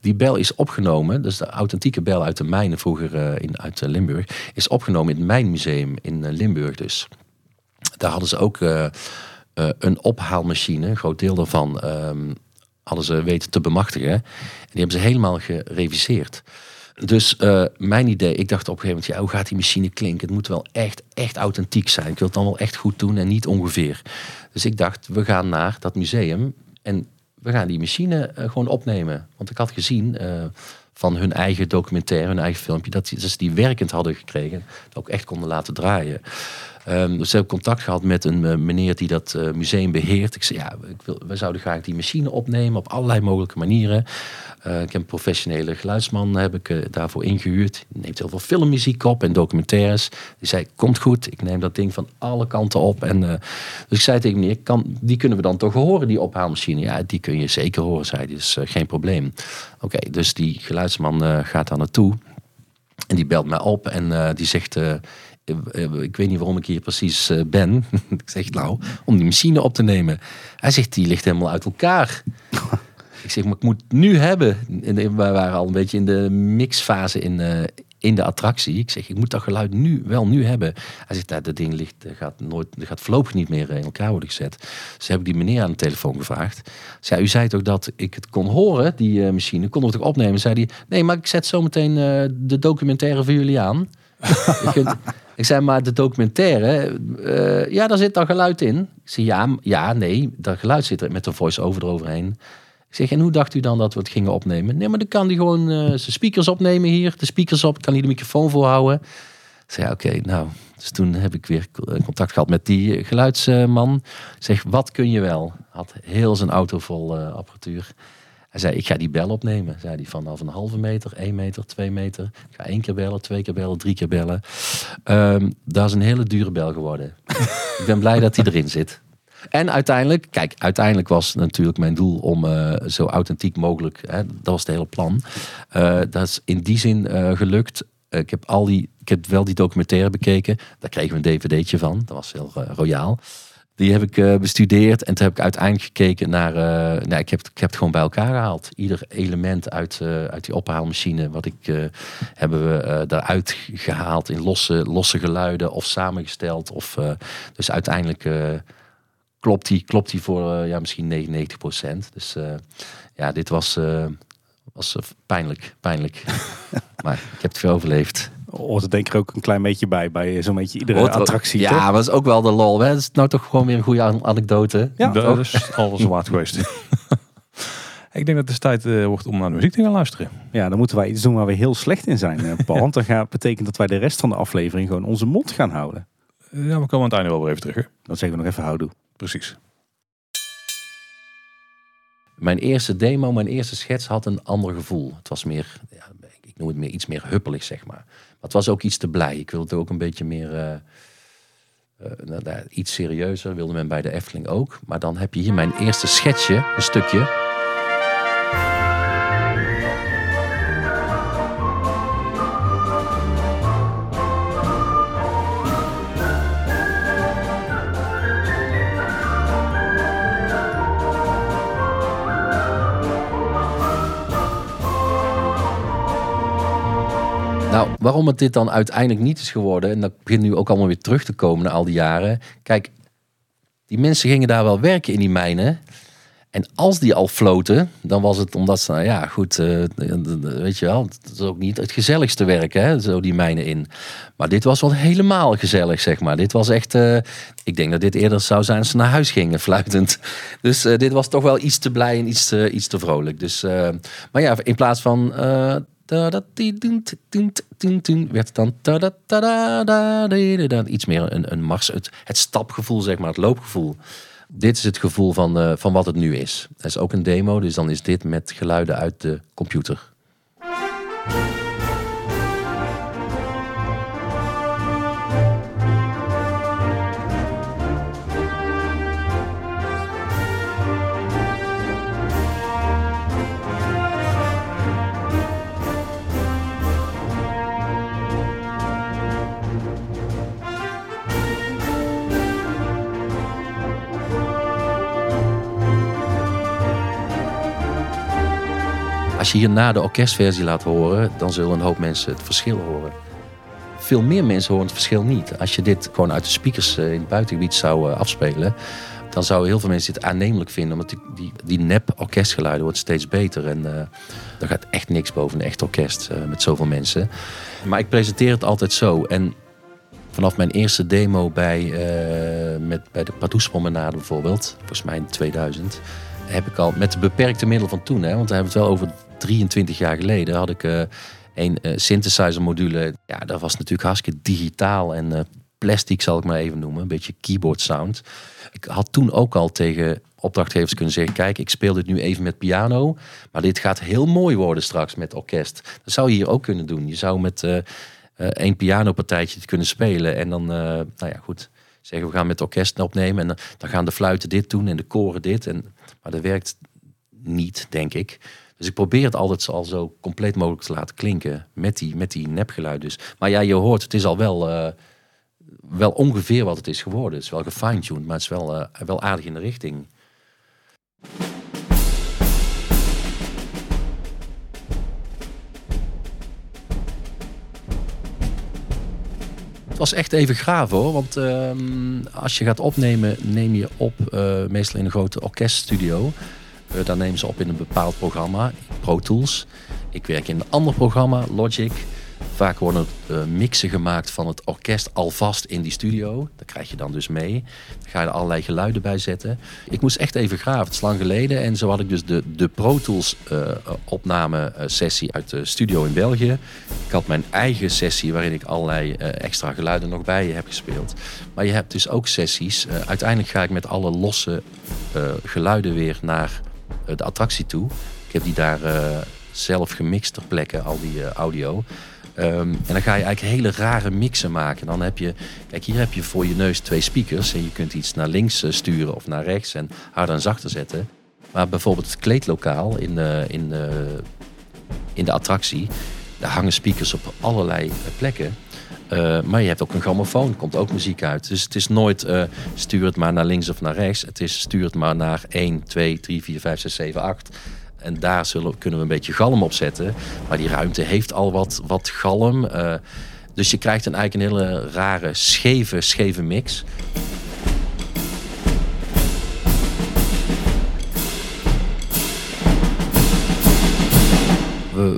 Speaker 3: Die bel is opgenomen, dus de authentieke bel uit de mijnen vroeger eh, in, uit eh, Limburg, is opgenomen in het Mijnmuseum in Limburg dus. Daar hadden ze ook een ophaalmachine, een groot deel daarvan ehm, hadden ze weten te bemachtigen. En die hebben ze helemaal gereviseerd. Dus uh, mijn idee, ik dacht op een gegeven moment, ja, hoe gaat die machine klinken? Het moet wel echt, echt authentiek zijn. Ik wil het dan wel echt goed doen en niet ongeveer. Dus ik dacht, we gaan naar dat museum en we gaan die machine uh, gewoon opnemen. Want ik had gezien uh, van hun eigen documentaire, hun eigen filmpje, dat ze die werkend hadden gekregen. Dat ook echt konden laten draaien. Um, dus ik heb contact gehad met een uh, meneer die dat uh, museum beheert. Ik zei, ja, ik wil, we zouden graag die machine opnemen op allerlei mogelijke manieren. Uh, ik heb een professionele geluidsman heb ik, daarvoor ingehuurd. Die neemt heel veel filmmuziek op en documentaires. Die zei, komt goed, ik neem dat ding van alle kanten op. En, dus ik zei tegen meneer, kan, die kunnen we dan toch horen, die ophaalmachine? Ja, die kun je zeker horen, zei hij, dus geen probleem. Oké, dus die geluidsman gaat daar naartoe. En die belt mij op en die zegt ik weet niet waarom ik hier precies eh, ben. ik zeg nou, om die machine op te nemen. Hij zegt, die ligt helemaal uit elkaar. ik zeg, maar ik moet nu hebben. We waren al een beetje in de mixfase in, uh, in de attractie. Ik zeg, ik moet dat geluid nu wel nu hebben. Hij zegt, nou, dat ding ligt, gaat, nooit, gaat voorlopig niet meer in elkaar worden gezet. Dus heb ik die meneer aan de telefoon gevraagd. Zei, u zei toch dat ik het kon horen, die uh, machine. Konden we het ook opnemen? Zei hij, nee, maar ik zet zometeen uh, de documentaire voor jullie aan. Ik zei, maar de documentaire, uh, ja, daar zit dan geluid in. Ik zei, ja, ja, nee, dat geluid zit er met een voice-over eroverheen. Ik zeg, en hoe dacht u dan dat we het gingen opnemen? Nee, maar dan kan hij gewoon uh, zijn speakers opnemen hier. De speakers op, kan hij de microfoon voorhouden. Ik zei, oké, nou. Dus toen heb ik weer contact gehad met die geluidsman. Ik zeg, wat kun je wel? Had heel zijn auto vol uh, apparatuur. Hij zei, ik ga die bel opnemen. Zei hij vanaf een halve meter, één meter, twee meter. Ik ga één keer bellen, twee keer bellen, drie keer bellen. Um, dat is een hele dure bel geworden. ik ben blij dat hij erin zit. En uiteindelijk, kijk, uiteindelijk was natuurlijk mijn doel om uh, zo authentiek mogelijk, hè, dat was het hele plan. Uh, dat is in die zin uh, gelukt. ik heb al die, ik heb wel die documentaire bekeken. Daar kregen we een dvd'tje van. Dat was heel royaal. Die heb ik uh, bestudeerd en toen heb ik uiteindelijk gekeken naar. Uh, nou, ik, heb, ik heb het gewoon bij elkaar gehaald. Ieder element uit, uh, uit die ophaalmachine, wat ik hebben we daaruit gehaald in losse, losse geluiden of samengesteld. Of, dus uiteindelijk klopt die, klopt die voor ja, misschien 99 procent. Dus ja, dit was, was pijnlijk. pijnlijk. maar ik heb het veel overleefd
Speaker 2: hoort er denk ik ook een klein beetje bij, bij zo'n beetje iedere attractie.
Speaker 3: Ja, maar dat is ook wel de lol. Hè? Dat is nou toch gewoon weer een goede anekdote.
Speaker 1: Ja, dat is alles waard geweest. ik denk dat het dus tijd uh, wordt om naar de muziek te gaan luisteren.
Speaker 2: Ja, dan moeten wij iets doen waar we heel slecht in zijn, uh, Paul. Want dat gaat, betekent dat wij de rest van de aflevering gewoon onze mond gaan houden.
Speaker 1: Ja, we komen aan het einde wel weer even terug. Hè?
Speaker 2: Dan zeggen we nog even houdoe.
Speaker 1: Precies.
Speaker 3: Mijn eerste demo, mijn eerste schets had een ander gevoel. Het was meer, ja, ik noem het meer iets meer huppelig, zeg maar het was ook iets te blij. Ik wilde ook een beetje meer... Uh, uh, nou, iets serieuzer wilde men bij de Efteling ook. Maar dan heb je hier mijn eerste schetsje, een stukje. Waarom het dit dan uiteindelijk niet is geworden, en dat begint nu ook allemaal weer terug te komen na al die jaren. Kijk, die mensen gingen daar wel werken in die mijnen. En als die al floten, dan was het omdat ze, nou ja, goed, uh, weet je wel, het is ook niet het gezelligste werk, hè, zo die mijnen in. Maar dit was wel helemaal gezellig, zeg maar. Dit was echt, uh, ik denk dat dit eerder zou zijn als ze naar huis gingen, fluitend. Dus uh, dit was toch wel iets te blij en iets te, iets te vrolijk. Dus, maar ja, in plaats van werd dan iets meer een, een mars, het, stapgevoel, zeg maar, het loopgevoel. Dit is het gevoel van, van wat het nu is. Het is ook een demo, dus dan is dit met geluiden uit de computer. Als je hierna de orkestversie laat horen, dan zullen een hoop mensen het verschil horen. Veel meer mensen horen het verschil niet. Als je dit gewoon uit de speakers eh, in het buitengebied zou eh, afspelen, dan zouden heel veel mensen dit aannemelijk vinden. Want die, die, nep orkestgeluiden wordt steeds beter. En uh, er gaat echt niks boven een echt orkest met zoveel mensen. Maar ik presenteer het altijd zo. En vanaf mijn eerste demo bij, uh, met, bij de Padoespromenade bijvoorbeeld, volgens mij in 2000, heb ik al met de beperkte middelen van toen, hè, want daar hebben we het wel over 23 jaar geleden, had ik uh, een uh, synthesizer module. Ja, dat was natuurlijk hartstikke digitaal en plastic zal ik maar even noemen, een beetje keyboard sound. Ik had toen ook al tegen opdrachtgevers kunnen zeggen: Kijk, ik speel dit nu even met piano. Maar dit gaat heel mooi worden straks met orkest. Dat zou je hier ook kunnen doen. Je zou met uh, één pianopartijtje kunnen spelen. En dan, nou ja, goed. Zeggen we gaan met orkest opnemen. En dan gaan de fluiten dit doen en de koren dit. En, maar dat werkt niet, denk ik. Dus ik probeer het altijd al zo compleet mogelijk te laten klinken. Met die, met die nepgeluid dus. Maar ja, je hoort, het is al wel wel ongeveer wat het is geworden. Het is wel gefine-tuned, maar het is wel, uh, wel aardig in de richting. Het was echt even graaf hoor, want uh, als je gaat opnemen, neem je op uh, meestal in een grote orkeststudio. Uh, dan nemen ze op in een bepaald programma, Pro Tools. Ik werk in een ander programma, Logic. Vaak worden uh, mixen gemaakt van het orkest alvast in die studio. Dat krijg je dan dus mee. Dan ga je er allerlei geluiden bij zetten. Ik moest echt even graven, het is lang geleden. En zo had ik dus de, de Pro Tools uh, opname sessie uit de studio in België. Ik had mijn eigen sessie waarin ik allerlei extra geluiden nog bij heb gespeeld. Maar je hebt dus ook sessies. uiteindelijk ga ik met alle losse geluiden weer naar de attractie toe. Ik heb die daar zelf gemixt ter plekke, al die audio. Um, en dan ga je eigenlijk hele rare mixen maken. Dan heb je, kijk, hier heb je voor je neus twee speakers. En je kunt iets naar links sturen of naar rechts en harder en zachter zetten. Maar bijvoorbeeld het kleedlokaal in de, in de, in de attractie. Daar hangen speakers op allerlei plekken. Uh, maar je hebt ook een grammofoon, komt ook muziek uit. Dus het is nooit uh, stuur het maar naar links of naar rechts. Het is stuur het maar naar 1, 2, 3, 4, 5, 6, 7, 8. En daar zullen, kunnen we een beetje galm op zetten. Maar die ruimte heeft al wat, wat galm. Uh, dus je krijgt dan eigenlijk een hele rare, scheve, scheve mix.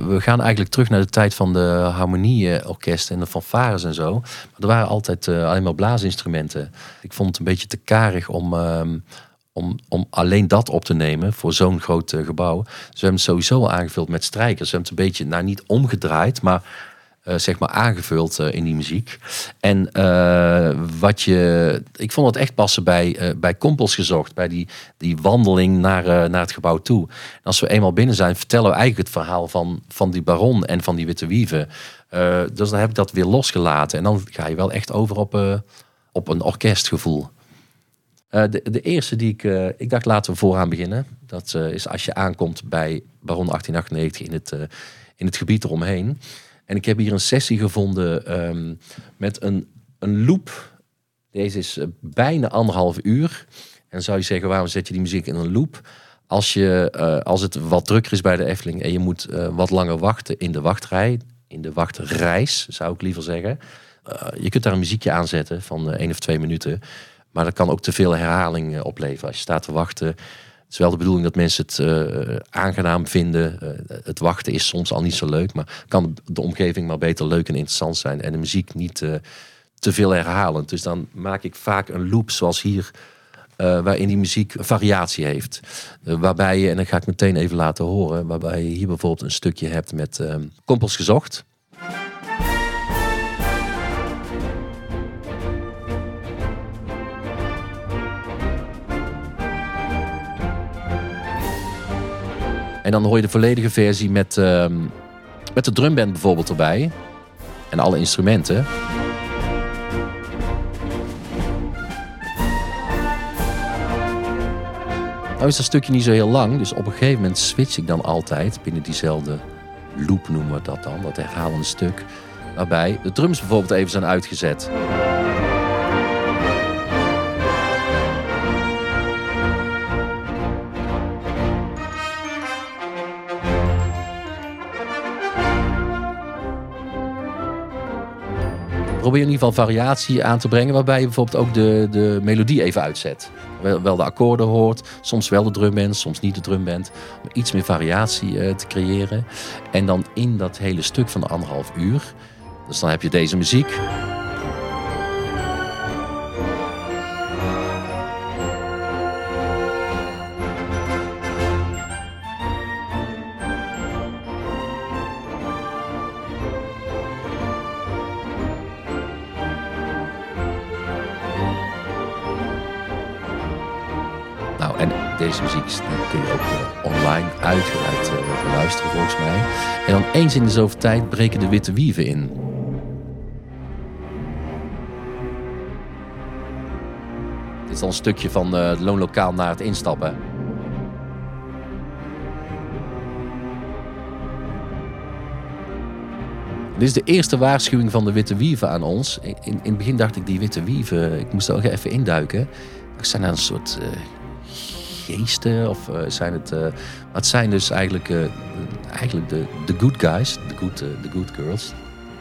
Speaker 3: We, gaan eigenlijk terug naar de tijd van de harmonieorkesten en de fanfares en zo. Maar er waren altijd uh, alleen maar blaasinstrumenten. Ik vond het een beetje te karig om, uh, om, om alleen dat op te nemen voor zo'n groot uh, gebouw. Dus hebben het sowieso al aangevuld met strijkers. We hebben het een beetje, nou niet omgedraaid, maar uh, zeg maar aangevuld uh, in die muziek. En wat je, ik vond het echt passen bij, bij Kompels gezocht, bij die, die wandeling naar, naar het gebouw toe. Als we eenmaal binnen zijn, vertellen we eigenlijk het verhaal van, van die baron en van die witte wieven. dus dan heb ik dat weer losgelaten. En dan ga je wel echt over op, op een orkestgevoel. De, de, eerste die ik, ik dacht laten we vooraan beginnen. Dat is als je aankomt bij Baron 1898 in het, in het gebied eromheen. En ik heb hier een sessie gevonden um, met een, een loop. Deze is bijna anderhalf uur. En zou je zeggen, waarom zet je die muziek in een loop? Als, je, als het wat drukker is bij de Efteling en je moet wat langer wachten in de wachtrij, in de wachtreis zou ik liever zeggen. je kunt daar een muziekje aanzetten van één of twee minuten. Maar dat kan ook te veel herhaling eh, opleveren. Als je staat te wachten. Is wel de bedoeling dat mensen het uh, aangenaam vinden. Uh, het wachten is soms al niet zo leuk. Maar kan de omgeving maar beter leuk en interessant zijn. En de muziek niet uh, te veel herhalend. Dus dan maak ik vaak een loop zoals hier. waarin die muziek variatie heeft. waarbij je, en dan ga ik meteen even laten horen. Waarbij je hier bijvoorbeeld een stukje hebt met Kompels gezocht. En dan hoor je de volledige versie met, uh, met de drumband bijvoorbeeld erbij. En alle instrumenten. Nou is dat stukje niet zo heel lang, dus op een gegeven moment switch ik dan altijd binnen diezelfde loop noemen we dat dan, dat herhalende stuk. Waarbij de drums bijvoorbeeld even zijn uitgezet. Probeer in ieder geval variatie aan te brengen. Waarbij je bijvoorbeeld ook de, de melodie even uitzet. Wel, wel de akkoorden hoort. Soms wel de drumband, soms niet de drumband. Om iets meer variatie eh, te creëren. En dan in dat hele stuk van de anderhalf uur. Dus dan heb je deze muziek. Eens in de zoveel tijd breken de witte wieven in. Dit is al een stukje van eh, het loonlokaal naar het instappen. Dit is de eerste waarschuwing van de witte wieven aan ons. In, in het begin dacht ik, die witte wieven, ik moest er even induiken. Ik zijn een soort eh, geesten of eh, zijn het... eh, maar het zijn dus eigenlijk, eh, eigenlijk de, de good guys, de good, eh, de good girls,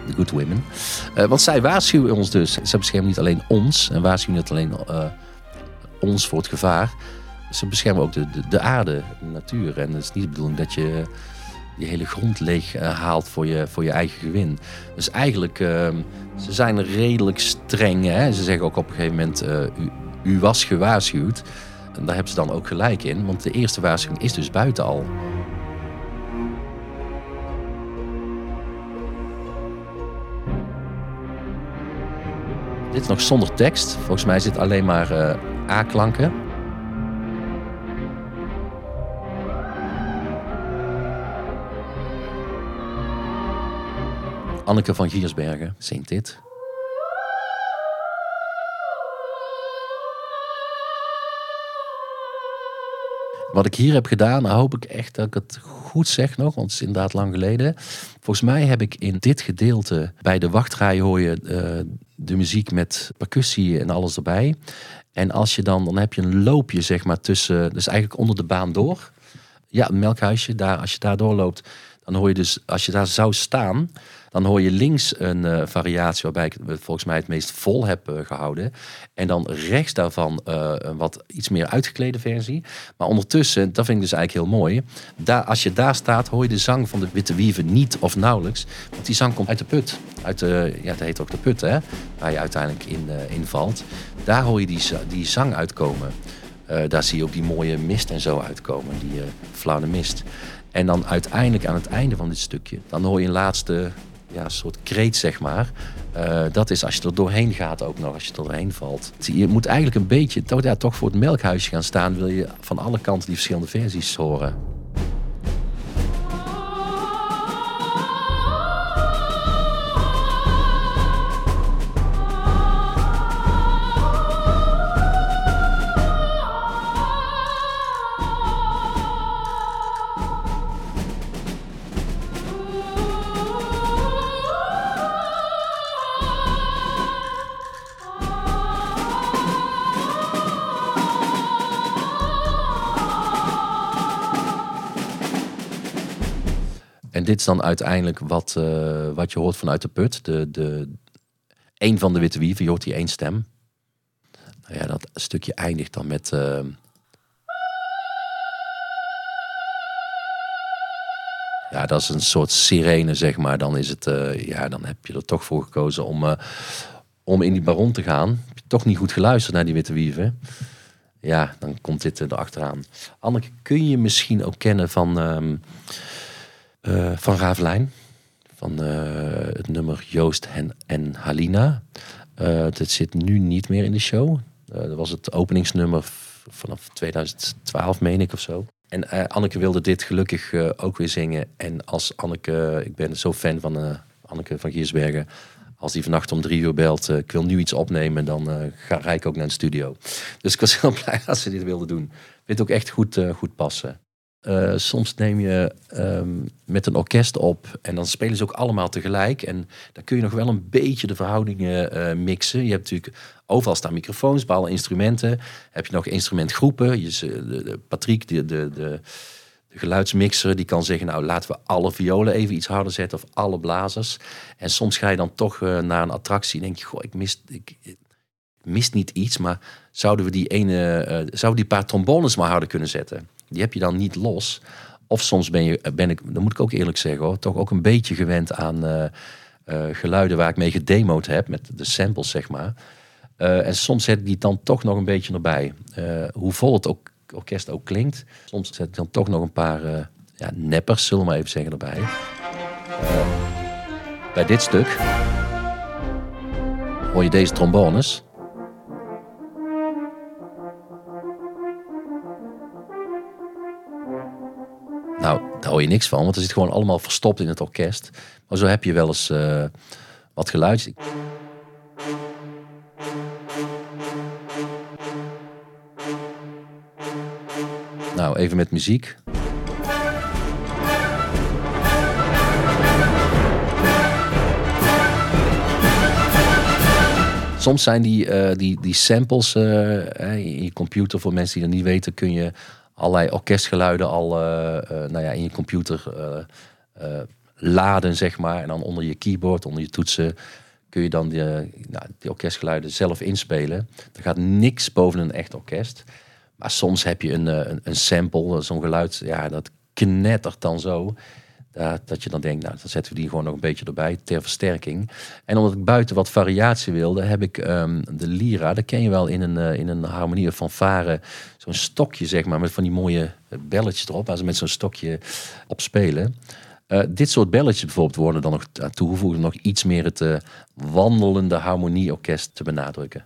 Speaker 3: de good women. Eh, want zij waarschuwen ons dus. Ze beschermen niet alleen ons en waarschuwen niet alleen eh, ons voor het gevaar. Ze beschermen ook de, de, de aarde, de natuur. En het is niet de bedoeling dat je die hele grond leeg eh, haalt voor je, voor je eigen gewin. Dus eigenlijk, ehm, ze zijn redelijk streng. Hè? Ze zeggen ook op een gegeven moment, eh, u, u was gewaarschuwd. En daar hebben ze dan ook gelijk in, want de eerste waarschuwing is dus buiten al. Dit is nog zonder tekst. Volgens mij zit alleen maar eh, A-klanken. Anneke van Giersbergen zingt dit. Wat ik hier heb gedaan, hoop ik echt dat ik het goed zeg nog, want het is inderdaad lang geleden. Volgens mij heb ik in dit gedeelte, bij de wachtrij hoor je eh, de muziek met percussie en alles erbij. En als je dan, dan heb je een loopje zeg maar tussen, dus eigenlijk onder de baan door. Ja, een melkhuisje, daar, als je daar doorloopt, dan hoor je dus, als je daar zou staan, dan hoor je links een eh, variatie waarbij ik het volgens mij het meest vol heb eh, gehouden. En dan rechts daarvan eh, een wat iets meer uitgeklede versie. Maar ondertussen, dat vind ik dus eigenlijk heel mooi. Daar, als je daar staat, hoor je de zang van de Witte Wieven niet of nauwelijks. Want die zang komt uit de put. Uit de, ja, dat heet ook de put, hè? Waar je uiteindelijk in, eh, in valt. Daar hoor je die, die zang uitkomen. Eh, daar zie je ook die mooie mist en zo uitkomen, die flauwe mist. En dan uiteindelijk aan het einde van dit stukje, dan hoor je een laatste ja, soort kreet, zeg maar. Eh, dat is als je er doorheen gaat ook nog, als je er doorheen valt. Je moet eigenlijk een beetje toch, ja, toch voor het melkhuisje gaan staan, wil je van alle kanten die verschillende versies horen. Dit is dan uiteindelijk wat, eh, wat je hoort vanuit de put. De, de, een van de witte wieven, je hoort één stem. Nou ja, dat stukje eindigt dan met... eh, ja, dat is een soort sirene, zeg maar. Dan, is het, eh, ja, dan heb je er toch voor gekozen om, om in die baron te gaan. Heb je toch niet goed geluisterd naar die witte wieven. Ja, dan komt dit er achteraan. Anneke, kun je misschien ook kennen van... ehm, eh, van Ravelijn. Van eh, het nummer Joost en, Halina. Eh dat zit nu niet meer in de show. Dat was het openingsnummer vanaf 2012, meen ik of zo. En Anneke wilde dit gelukkig ook weer zingen. En als Anneke, ik ben zo fan van Anneke van Giersbergen. Als die vannacht om drie uur belt, ik wil nu iets opnemen, dan ga rijd ik ook naar de studio. Dus ik was heel blij dat ze dit wilde doen. Ik vind het ook echt goed, goed passen. Eh, soms neem je ehm, met een orkest op en dan spelen ze ook allemaal tegelijk. En dan kun je nog wel een beetje de verhoudingen eh, mixen. Je hebt natuurlijk overal staan microfoons, bij alle instrumenten. Heb je nog instrumentgroepen. Je, de, de, Patrick, de, de, de, De geluidsmixer die kan zeggen, nou laten we alle violen even iets harder zetten of alle blazers. En soms ga je dan toch uh, naar een attractie en denk je, goh, ik mis, ik, mis niet iets, maar zouden we die ene, zouden die paar trombones maar harder kunnen zetten? Die heb je dan niet los. Of soms ben, je, ben ik, dan moet ik ook eerlijk zeggen hoor, toch ook een beetje gewend aan uh, geluiden waar ik mee gedemoed heb, met de samples zeg maar. en soms zet ik die dan toch nog een beetje erbij. hoe vol het ook orkest ook klinkt. Soms zet ik dan toch nog een paar ja, neppers, zullen we maar even zeggen, erbij. Bij dit stuk hoor je deze trombones. Nou, daar hoor je niks van, want er zit gewoon allemaal verstopt in het orkest. Maar zo heb je wel eens uh, wat geluid. Nou, even met muziek. Soms zijn die, uh, die, die samples uh, in je computer, voor mensen die dat niet weten, kun je allerlei orkestgeluiden al uh, nou ja, in je computer laden, zeg maar. En dan onder je keyboard, onder je toetsen, kun je dan die, nou, die orkestgeluiden zelf inspelen. Er gaat niks boven een echt orkest. Maar soms heb je een, eh, een, een sample, zo'n geluid, ja, dat knettert dan zo. Uh, dat je dan denkt, nou, dan zetten we die gewoon nog een beetje erbij ter versterking. En omdat ik buiten wat variatie wilde, heb ik um, de lira, dat ken je wel in een, uh, in een harmonie van varen, zo'n stokje zeg maar, met van die mooie belletjes erop, waar ze met zo'n stokje op spelen. Uh, dit soort belletjes bijvoorbeeld worden dan nog toegevoegd om nog iets meer het wandelende harmonieorkest te benadrukken.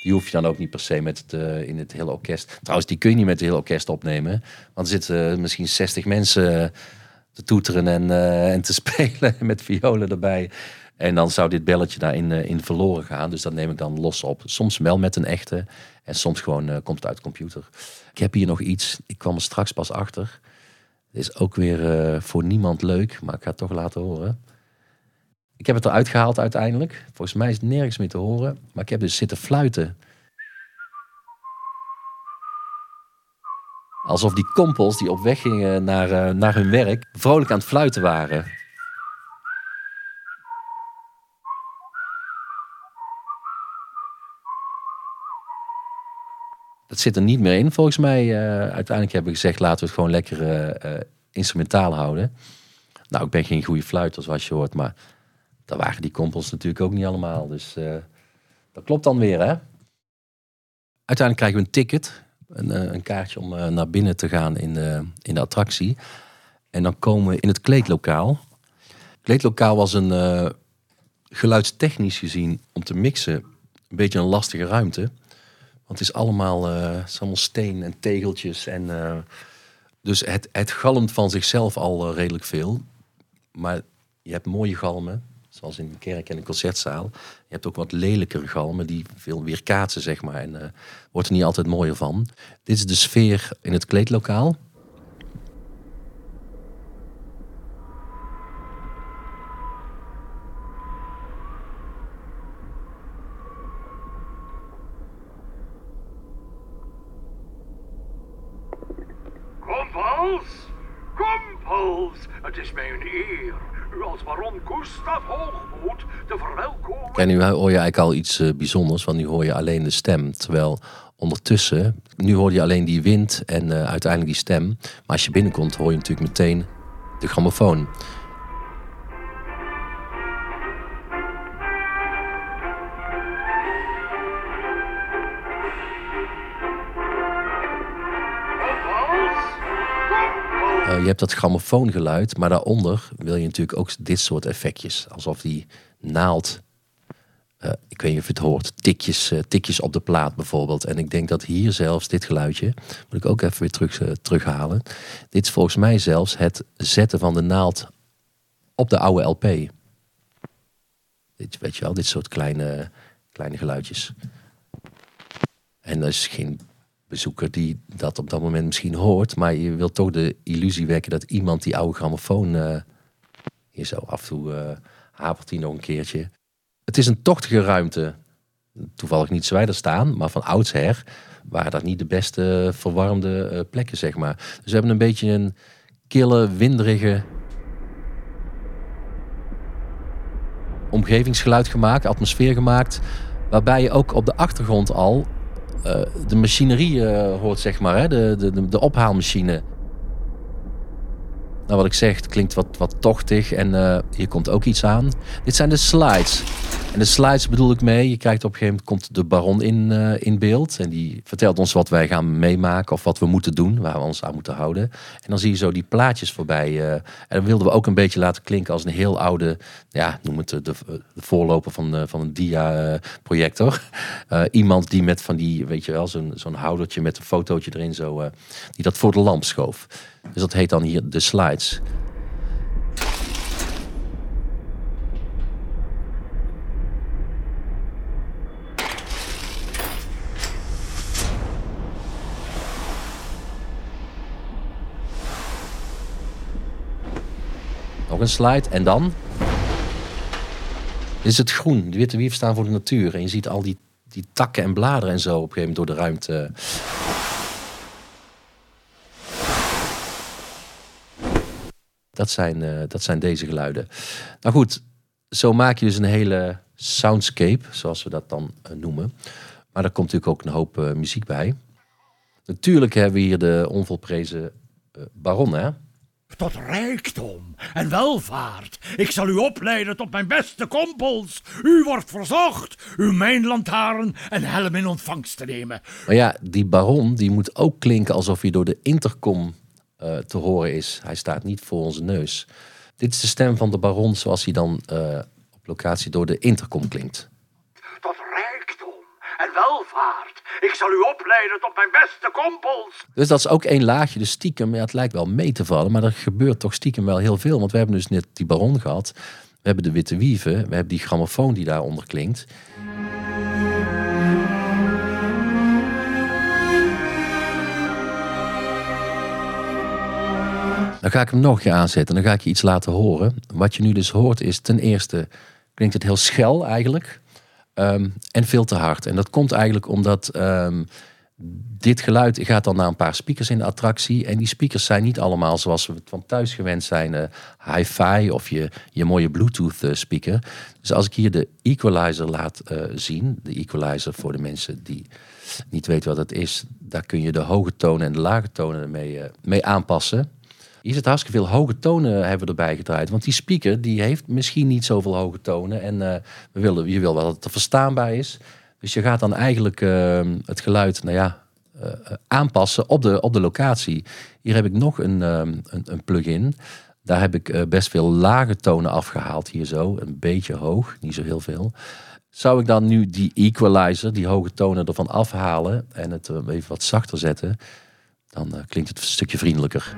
Speaker 3: Die hoef je dan ook niet per se met uh, in het hele orkest. Trouwens, die kun je niet met het hele orkest opnemen. Want er zitten misschien 60 mensen te toeteren en, uh, en te spelen met violen erbij. En dan zou dit belletje daarin in verloren gaan. Dus dat neem ik dan los op. Soms wel met een echte. En soms gewoon komt het uit de computer. Ik heb hier nog iets. Ik kwam er straks pas achter. Is ook weer voor niemand leuk. Maar ik ga het toch laten horen. Ik heb het eruit gehaald uiteindelijk. Volgens mij is het nergens meer te horen. Maar ik heb dus zitten fluiten. Alsof die kompels die op weg gingen naar, uh, naar hun werk vrolijk aan het fluiten waren. Dat zit er niet meer in volgens mij. Uh, uiteindelijk hebben we gezegd laten we het gewoon lekker uh, instrumentaal houden. Nou, ik ben geen goede fluiter zoals je hoort, maar dat waren die kompels natuurlijk ook niet allemaal. Dus uh, dat klopt dan weer, hè? Uiteindelijk krijgen we een ticket, een, uh, een kaartje om uh, naar binnen te gaan in de, in de attractie. En dan komen we in het kleedlokaal. Het kleedlokaal was een geluidstechnisch gezien om te mixen een beetje een lastige ruimte. Want het is allemaal, het allemaal steen en tegeltjes. En, dus het, het galmt van zichzelf al redelijk veel. Maar je hebt mooie galmen. Zoals in de kerk en de concertzaal. Je hebt ook wat lelijkere galmen die veel weerkaatsen, zeg maar. En uh, wordt er niet altijd mooier van. Dit is de sfeer in het kleedlokaal.
Speaker 4: Kompels! Kompels! Het is mij een eer u als baron Gustav Hoogmoed te verwelkomen.
Speaker 3: En nu hoor je eigenlijk al iets uh, bijzonders, want nu hoor je alleen de stem. Terwijl ondertussen, nu hoor je alleen die wind en uh, uiteindelijk die stem. Maar als je binnenkomt hoor je natuurlijk meteen de grammofoon. Je hebt dat grammofoongeluid, maar daaronder wil je natuurlijk ook dit soort effectjes. Alsof die naald, uh, ik weet niet of je het hoort, tikjes, uh, tikjes op de plaat bijvoorbeeld. En ik denk dat hier zelfs dit geluidje, moet ik ook even weer terug, terughalen. Dit is volgens mij zelfs het zetten van de naald op de oude LP. Dit, weet je wel, dit soort kleine, kleine geluidjes. En dat is geen bezoeker die dat op dat moment misschien hoort. Maar je wilt toch de illusie wekken dat iemand die oude grammofoon uh, hier zo af en toe uh, hapert hij nog een keertje. Het is een tochtige ruimte. Toevallig niet zwijder staan, maar van oudsher waren dat niet de beste verwarmde eh, plekken, zeg maar. Dus we hebben een beetje een kille, winderige omgevingsgeluid gemaakt, atmosfeer gemaakt. Waarbij je ook op de achtergrond al de machinerie eh, hoort, zeg maar. Hè? De, de, de, ophaalmachine. Nou, wat ik zeg, klinkt wat, wat tochtig en eh, hier komt ook iets aan. Dit zijn de slides. En de slides bedoel ik mee. Je krijgt op een gegeven moment komt de baron in, eh, in beeld. En die vertelt ons wat wij gaan meemaken of wat we moeten doen, waar we ons aan moeten houden. En dan zie je zo die plaatjes voorbij. eh, en dat wilden we ook een beetje laten klinken als een heel oude, ja, noem het de, de, voorloper van, eh, van een dia-projector. Eh, iemand die met van die, weet je wel, zo'n zo'n houdertje met een fotootje erin, zo, eh, die dat voor de lamp schoof. Dus dat heet dan hier de slides. Een slide en dan is het groen. De witte wieven staan voor de natuur. En je ziet al die, die takken en bladeren en zo op een gegeven moment door de ruimte. Dat zijn, eh, dat zijn deze geluiden. Nou goed, zo maak je dus een hele soundscape, zoals we dat dan eh, noemen. Maar er komt natuurlijk ook een hoop eh, muziek bij. Natuurlijk hebben we hier de onvolprezen baron, hè?
Speaker 4: Tot rijkdom en welvaart. Ik zal u opleiden tot mijn beste kompels. U wordt verzocht uw mijnlantaarn en helm in ontvangst te nemen.
Speaker 3: Maar ja, die baron die moet ook klinken alsof hij door de intercom eh, te horen is. Hij staat niet voor onze neus. Dit is de stem van de baron zoals hij dan eh, op locatie door de intercom klinkt.
Speaker 4: Welvaart. Ik zal u opleiden tot mijn beste kompels.
Speaker 3: Dus dat is ook één laagje. Dus stiekem, ja, het lijkt wel mee te vallen. Maar er gebeurt toch stiekem wel heel veel. Want we hebben dus net die baron gehad. We hebben de witte wieven. We hebben die grammofoon die daaronder klinkt. Dan ga ik hem nog een keer aanzetten. Dan ga ik je iets laten horen. Wat je nu dus hoort is ten eerste klinkt het heel schel eigenlijk. Ehm, en veel te hard. En dat komt eigenlijk omdat ehm, dit geluid gaat dan naar een paar speakers in de attractie. En die speakers zijn niet allemaal zoals we het van thuis gewend zijn. eh, hi-fi of je, je mooie Bluetooth eh, speaker. Dus als ik hier de equalizer laat eh, zien. De equalizer voor de mensen die niet weten wat het is. Daar kun je de hoge tonen en de lage tonen mee, mee aanpassen. Hier zit hartstikke veel hoge tonen hebben erbij gedraaid. Want die speaker die heeft misschien niet zoveel hoge tonen. En eh, we willen, je wil wel dat het verstaanbaar is. Dus je gaat dan eigenlijk eh, het geluid nou ja, eh, aanpassen op de, op de locatie. Hier heb ik nog een, een, een plugin. Daar heb ik best veel lage tonen afgehaald. Hier zo, een beetje hoog, niet zo heel veel. Zou ik dan nu die equalizer, die hoge tonen ervan afhalen... en het even wat zachter zetten... dan klinkt het een stukje vriendelijker.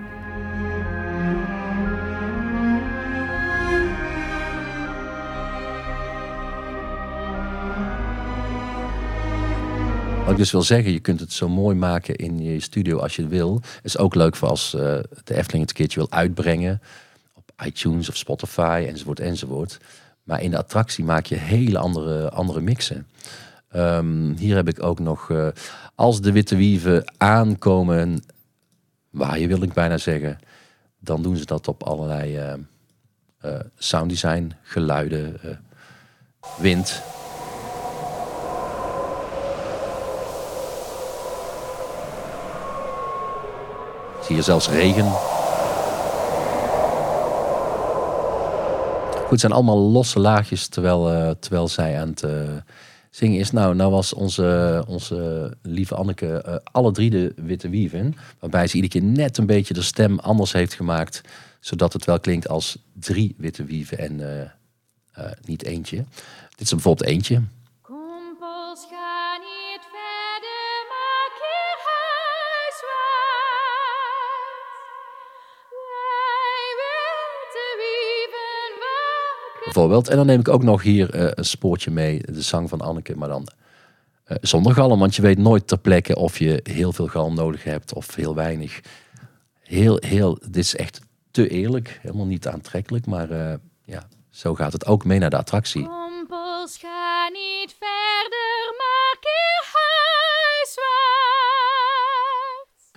Speaker 3: Wat ik dus wil zeggen, je kunt het zo mooi maken in je studio als je wil. Is ook leuk voor als eh, de Efteling het keertje wil uitbrengen. Op iTunes of Spotify enzovoort enzovoort. Maar in de attractie maak je hele andere, andere mixen. Ehm, hier heb ik ook nog, eh, als de witte wieven aankomen, waar je wil ik bijna zeggen. Dan doen ze dat op allerlei eh sounddesign, geluiden, wind. Je zelfs regen. Goed, zijn allemaal losse laagjes terwijl, eh, terwijl zij aan het eh, zingen is. Nou, nou was onze, onze lieve Anneke eh, alle drie de witte wieven. Waarbij ze iedere keer net een beetje de stem anders heeft gemaakt. Zodat het wel klinkt als drie witte wieven en niet eentje. Dit is bijvoorbeeld eentje. bijvoorbeeld. En dan neem ik ook nog hier eh, een spoortje mee, de zang van Anneke, maar dan eh, zonder galm. Want je weet nooit ter plekke of je heel veel galm nodig hebt of heel weinig. Heel, heel, dit is echt te eerlijk, helemaal niet aantrekkelijk, maar eh, ja, zo gaat het ook mee naar de attractie.
Speaker 5: Kompels, ga niet verder, maar keer.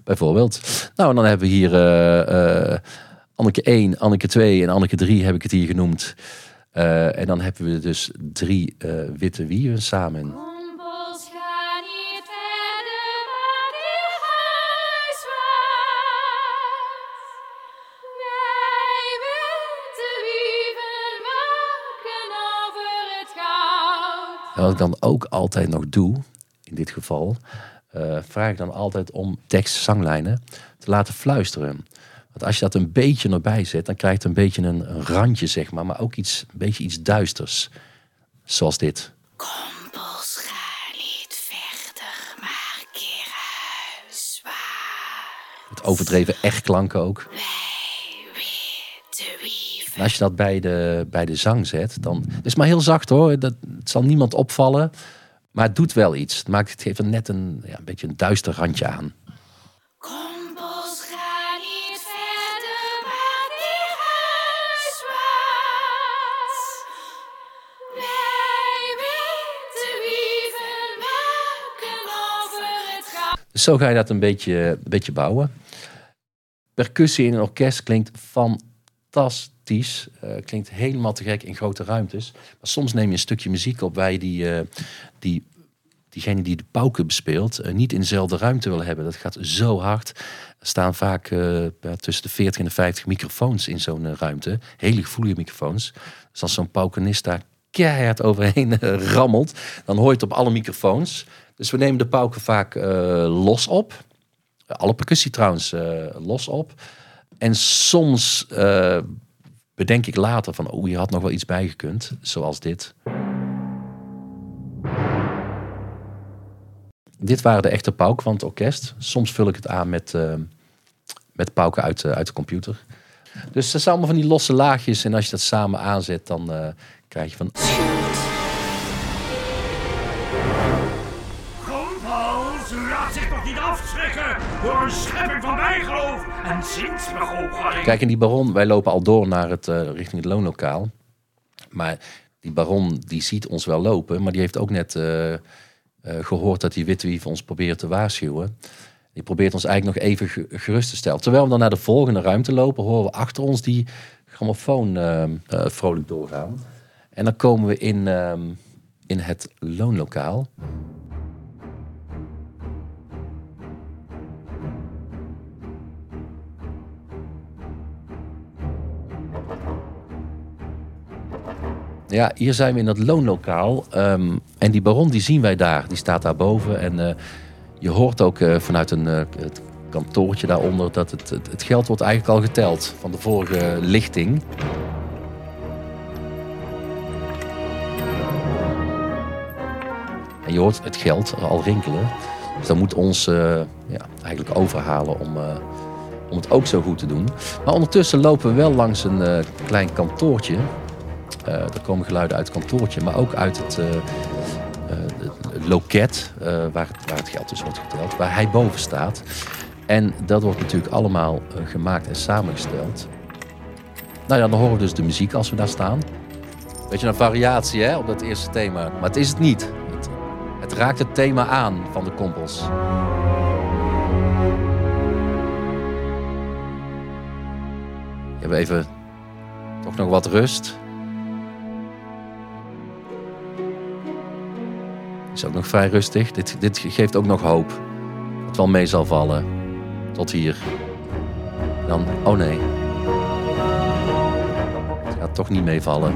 Speaker 3: Bijvoorbeeld. Nou, en dan hebben we hier... Anneke 1, Anneke 2 en Anneke 3 heb ik het hier genoemd. Eh, en dan hebben we dus drie eh, witte wieven samen. En wat ik dan ook altijd nog doe, in dit geval, eh, vraag ik dan altijd om tekst, zanglijnen te laten fluisteren. Want als je dat een beetje erbij zet, dan krijgt het een beetje een, een randje, zeg maar, maar ook iets, een beetje iets duisters. Zoals dit.
Speaker 5: Kompels gaan niet verder, maar keer.
Speaker 3: Het overdreven echt klanken ook. En als je dat bij de, bij de zang zet, dan. Het is maar heel zacht hoor. Dat, het zal niemand opvallen. Maar het doet wel iets. Het, maakt, het geeft er net een, ja, een beetje een duister randje aan. Zo ga je dat een beetje, een beetje bouwen. Percussie in een orkest klinkt fantastisch. Eh, klinkt helemaal te gek in grote ruimtes. Maar soms neem je een stukje muziek op je die, eh, die, diegene die de pauken bespeelt eh, niet in dezelfde ruimte wil hebben. Dat gaat zo hard. Er staan vaak tussen de 40 en de 50 microfoons in zo'n ruimte. Hele gevoelige microfoons. Dus als zo'n paukenist daar keihard overheen rammelt, dan hoor je het op alle microfoons. Dus we nemen de pauken vaak eh, los op. Alle percussie trouwens eh, los op. En soms eh, bedenk ik later van, oh, je had nog wel iets bijgekund. Zoals dit. Dit waren de echte pauken van het orkest. Soms vul ik het aan met, met pauken uit, uit de computer. Dus dat zijn allemaal van die losse laagjes. En als je dat samen aanzet, dan krijg je van...
Speaker 4: een schepping van bijgeloof en zinsbegoocheling.
Speaker 3: Kijk, en die baron, wij lopen al door naar het, eh, richting het loonlokaal. Maar die baron, die ziet ons wel lopen. Maar die heeft ook net eh, eh, gehoord dat die witwief ons probeert te waarschuwen. Die probeert ons eigenlijk nog even ge- gerust te stellen. Terwijl we dan naar de volgende ruimte lopen, horen we achter ons die grammofoon eh, eh, vrolijk doorgaan. En dan komen we in, ehm, in het loonlokaal. Ja, hier zijn we in dat loonlokaal. ehm, en die baron die zien wij daar. Die staat daar boven. En eh, je hoort ook eh, vanuit een, eh, het kantoortje daaronder... dat het, het, geld wordt eigenlijk al geteld van de vorige lichting. En je hoort het geld al rinkelen. Dus dat moet ons ja, eigenlijk overhalen om, om het ook zo goed te doen. Maar ondertussen lopen we wel langs een klein kantoortje. Eh, er komen geluiden uit het kantoortje, maar ook uit het, eh, eh, loket waar, het, waar het geld dus wordt geteld, waar hij boven staat. En dat wordt natuurlijk allemaal gemaakt en samengesteld. Nou ja, dan horen we dus de muziek als we daar staan. Beetje een variatie hè, op dat eerste thema. Maar het is het niet. Het, het raakt het thema aan van de kompels. We hebben even toch nog wat rust. Is ook nog vrij rustig. Dit, dit geeft ook nog hoop. Het wel mee zal vallen. Tot hier. Dan, oh nee. Het gaat toch niet meevallen.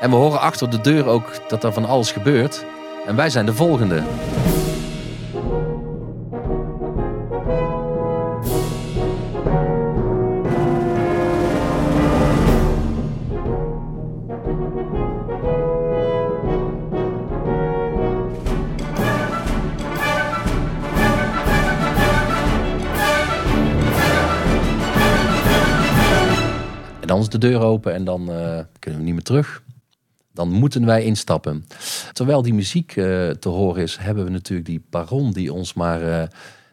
Speaker 3: En we horen achter de deur ook dat er van alles gebeurt. En wij zijn de volgende. De deur open en dan eh, kunnen we niet meer terug. Dan moeten wij instappen. Terwijl die muziek eh, te horen is, hebben we natuurlijk die baron die ons maar... eh,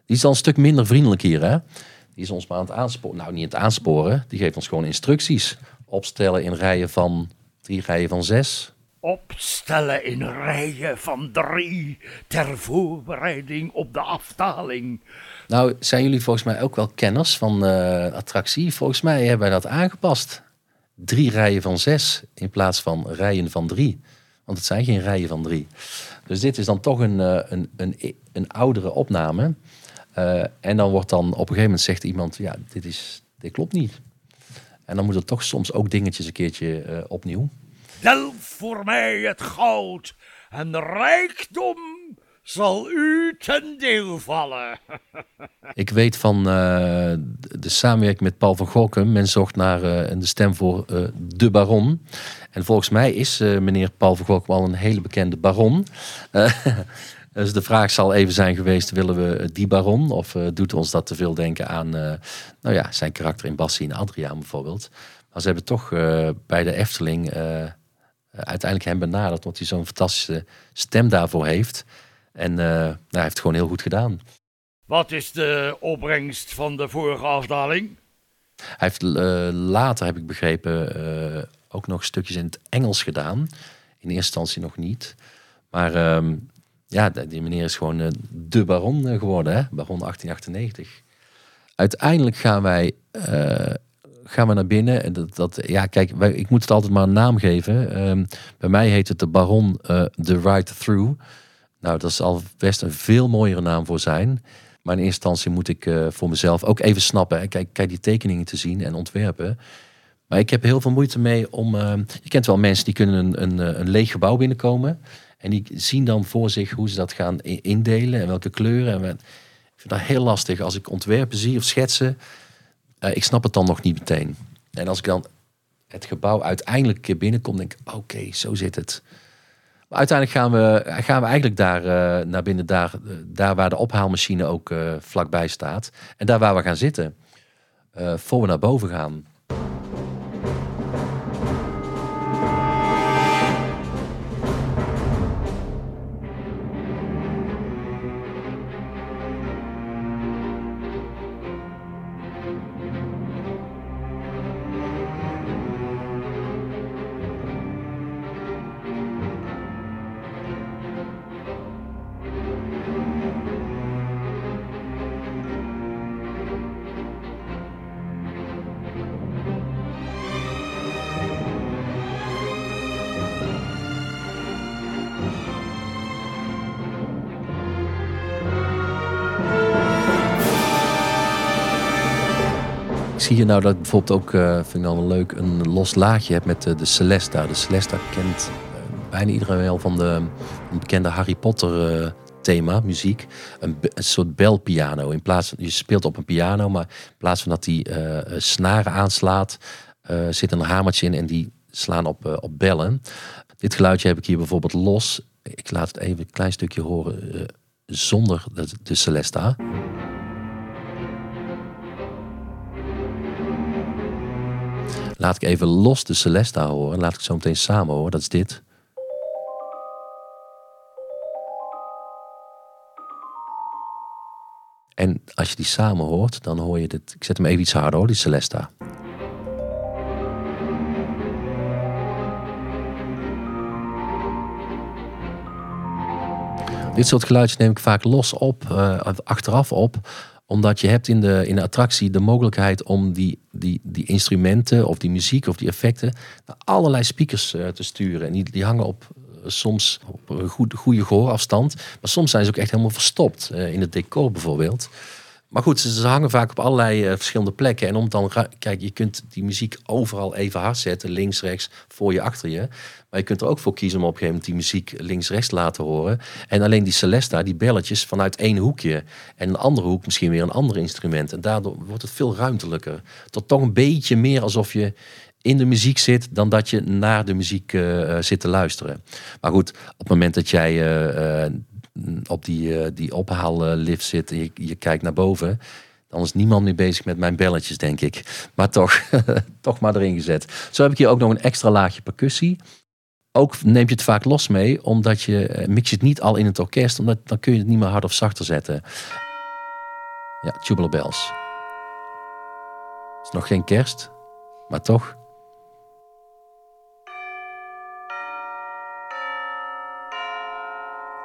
Speaker 3: die is al een stuk minder vriendelijk hier, hè? Die is ons maar aan het aansporen. Nou, niet aan het aansporen. Die geeft ons gewoon instructies. Opstellen in rijen van drie rijen van zes.
Speaker 4: Opstellen in rijen van drie ter voorbereiding op de afdaling.
Speaker 3: Nou, zijn jullie volgens mij ook wel kenners van eh, attractie? Volgens mij hebben wij dat aangepast. Drie rijen van zes in plaats van rijen van drie. Want het zijn geen rijen van drie. Dus dit is dan toch een, eh, een, een, een oudere opname. Eh, en dan wordt dan op een gegeven moment zegt iemand, ja, dit, is, dit klopt niet. En dan moet er toch soms ook dingetjes een keertje eh, opnieuw.
Speaker 4: Delf voor mij het goud en rijkdom zal u ten deel vallen.
Speaker 3: Ik weet van eh, de samenwerking met Paul van Gogh. Men zocht naar eh, de stem voor eh, de baron. En volgens mij is meneer Paul van Gogh wel een hele bekende baron. Dus de vraag zal even zijn geweest, willen we die baron? Of doet ons dat te veel denken aan nou ja, zijn karakter in Bassie en Adriaan bijvoorbeeld. Maar ze hebben toch bij de Efteling uiteindelijk hem benaderd... omdat hij zo'n fantastische stem daarvoor heeft. En eh, nou, hij heeft het gewoon heel goed gedaan.
Speaker 4: Wat is de opbrengst van de vorige afdaling?
Speaker 3: Hij heeft eh, later, heb ik begrepen, eh, ook nog stukjes in het Engels gedaan. In eerste instantie nog niet. Maar ehm, ja, die meneer is gewoon de baron geworden, hè? baron 1898. Uiteindelijk gaan wij gaan we naar binnen. En dat, dat, ja, kijk, wij, ik moet het altijd maar een naam geven. Ehm, bij mij heet het de baron eh The Ride Through. Nou, dat zal best een veel mooiere naam voor zijn. Maar in eerste instantie moet ik eh, voor mezelf ook even snappen. Kijk, kijk die tekeningen te zien en ontwerpen. Maar ik heb heel veel moeite mee om. eh, je kent wel mensen die kunnen een, een, eh, een leeg gebouw binnenkomen. En die zien dan voor zich hoe ze dat gaan indelen en welke kleuren. En ik vind dat heel lastig als ik ontwerpen zie of schetsen. ik snap het dan nog niet meteen. En als ik dan het gebouw uiteindelijk keer binnenkom, denk ik: oké, zo zit het. Maar uiteindelijk gaan we, gaan we eigenlijk daar eh, naar binnen, daar, daar waar de ophaalmachine ook eh, vlakbij staat. En daar waar we gaan zitten. eh, voor we naar boven gaan. Zie hier nou dat bijvoorbeeld ook, eh, vind ik dan wel leuk, een los laagje heb met eh, de Celesta. De Celesta kent eh, bijna iedereen wel van de bekende Harry Potter thema, muziek. Een, een soort belpiano. In plaats je speelt op een piano, maar in plaats van dat die snaren aanslaat, zit een hamertje in en die slaan op, op bellen. Dit geluidje heb ik hier bijvoorbeeld los. Ik laat het even een klein stukje horen zonder de, de Celesta. Laat ik even los de Celesta horen. Laat ik zo meteen samen horen. Dat is dit. En als je die samen hoort, dan hoor je dit. Ik zet hem even iets harder hoor, die Celesta. Dit soort geluidjes neem ik vaak los op, eh, achteraf op omdat je hebt in de, in de attractie de mogelijkheid om die, die, die instrumenten of die muziek of die effecten naar allerlei speakers eh, te sturen. En die, die hangen op eh, soms op een goed, goede gehoorafstand. Maar soms zijn ze ook echt helemaal verstopt. eh, in het decor bijvoorbeeld. Maar goed, ze, hangen vaak op allerlei eh, verschillende plekken. En om dan, kijk, je kunt die muziek overal even hard zetten. Links, rechts, voor je, achter je. Maar je kunt er ook voor kiezen om op een gegeven moment die muziek links, rechts te laten horen. En alleen die Celesta, die belletjes vanuit één hoekje. En een andere hoek misschien weer een ander instrument. En daardoor wordt het veel ruimtelijker. Tot toch een beetje meer alsof je in de muziek zit dan dat je naar de muziek eh, eh, zit te luisteren. Maar goed, op het moment dat jij op die, eh, die ophaallift zit en je, je kijkt naar boven, dan is niemand meer bezig met mijn belletjes, denk ik. Maar toch, toch maar erin gezet. Zo heb ik hier ook nog een extra laagje percussie. ook neem je het vaak los mee, omdat je eh, mix je het niet al in het orkest, omdat dan kun je het niet meer hard of zachter zetten. Ja, Tubular Bells. Het is nog geen kerst, maar toch.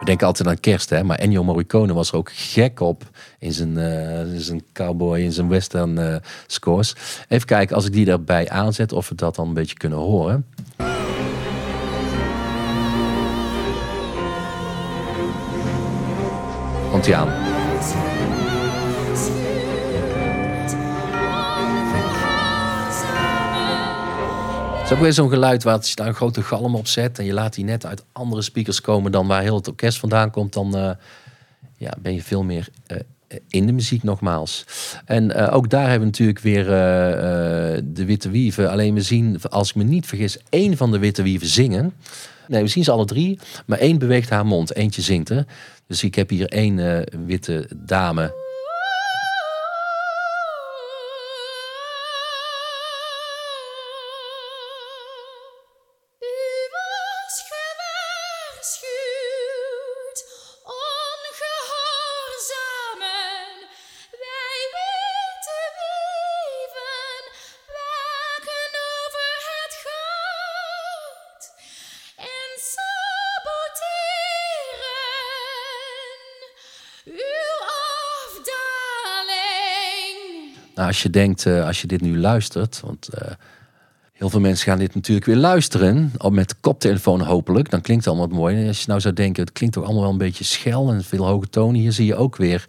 Speaker 3: We denken altijd aan kerst, hè? maar Ennio Morricone was er ook gek op in zijn, eh, in zijn cowboy, in zijn western eh, scores. Even kijken, als ik die erbij aanzet, of we dat dan een beetje kunnen horen. Komt hij aan. Is ook weer zo'n geluid waar als je daar een grote galm op zet en je laat die net uit andere speakers komen dan waar heel het orkest vandaan komt, dan eh, ja, ben je veel meer eh, in de muziek nogmaals. En eh, ook daar hebben we natuurlijk weer de witte wieven. Alleen we zien, als ik me niet vergis, één van de witte wieven zingen. Nee, we zien ze alle drie, maar één beweegt haar mond, eentje zingt er. Dus ik heb hier één witte dame. Als je denkt, eh, als je dit nu luistert, want eh, heel veel mensen gaan dit natuurlijk weer luisteren, al met koptelefoon hopelijk, dan klinkt het allemaal mooi. En als je nou zou denken, het klinkt toch allemaal wel een beetje schel en veel hoge tonen, hier zie je ook weer,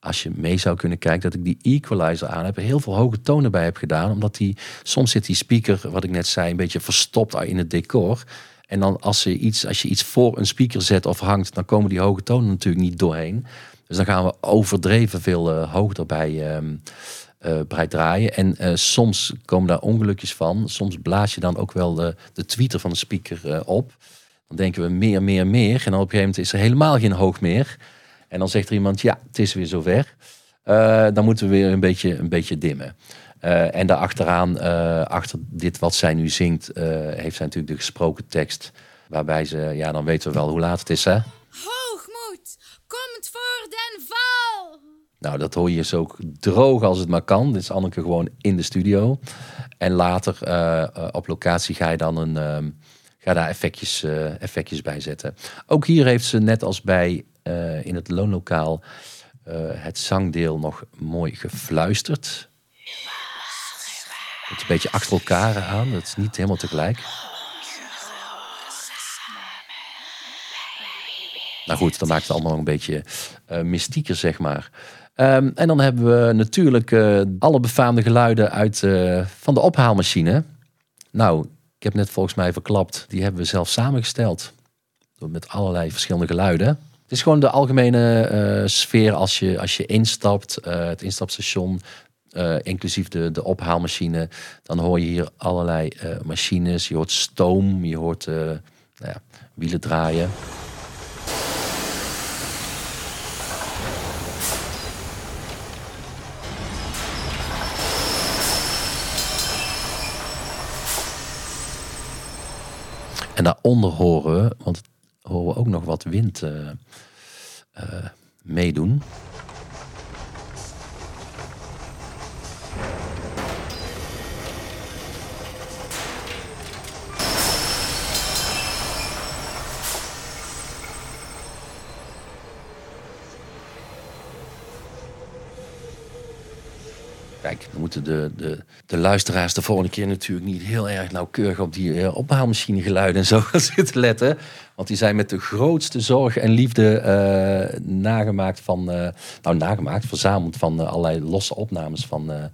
Speaker 3: als je mee zou kunnen kijken, dat ik die equalizer aan heb, heel veel hoge tonen bij heb gedaan, omdat die, soms zit die speaker, wat ik net zei, een beetje verstopt in het decor. En dan als je, iets, als je iets voor een speaker zet of hangt, dan komen die hoge tonen natuurlijk niet doorheen. Dus dan gaan we overdreven veel eh, hoog erbij ehm, bij draaien. En eh, soms komen daar ongelukjes van. Soms blaas je dan ook wel de, de tweeter van de speaker eh, op. Dan denken we meer, meer, meer. En op een gegeven moment is er helemaal geen hoog meer. En dan zegt er iemand, ja, het is weer zover. Dan moeten we weer een beetje, een beetje dimmen. En daarachteraan, achter dit wat zij nu zingt, heeft zij natuurlijk de gesproken tekst. Waarbij ze, ja, dan weten we wel hoe laat het is, hè?
Speaker 5: Hoogmoed komt voor den val.
Speaker 3: Nou, dat hoor je zo droog als het maar kan. Dit is Anneke gewoon in de studio. En later eh, eh, op locatie ga je dan een, ehm, ga daar effectjes, eh, effectjes bij zetten. Ook hier heeft ze net als bij in het loonlokaal het zangdeel nog mooi gefluisterd. Het een beetje achter elkaar aan. Het is niet helemaal tegelijk. Nou goed, dan maakt het allemaal een beetje mystieker, zeg maar. Ehm, en dan hebben we natuurlijk eh, alle befaamde geluiden uit, eh, van de ophaalmachine. Nou, ik heb net volgens mij verklapt, die hebben we zelf samengesteld. Met allerlei verschillende geluiden. Het is gewoon de algemene eh, sfeer als je, als je instapt, het instapstation, inclusief de, de ophaalmachine. Dan hoor je hier allerlei machines. Je hoort stoom, je hoort nou ja, wielen draaien. Daaronder horen we, want horen we ook nog wat wind eh, eh, meedoen. Kijk, dan de, de, de luisteraars de volgende keer natuurlijk niet heel erg nauwkeurig op die eh, ophaalmachine geluiden en zo gaan zitten letten. Want die zijn met de grootste zorg en liefde eh, nagemaakt van, eh, nou nagemaakt, verzameld van eh, allerlei losse opnames van eh,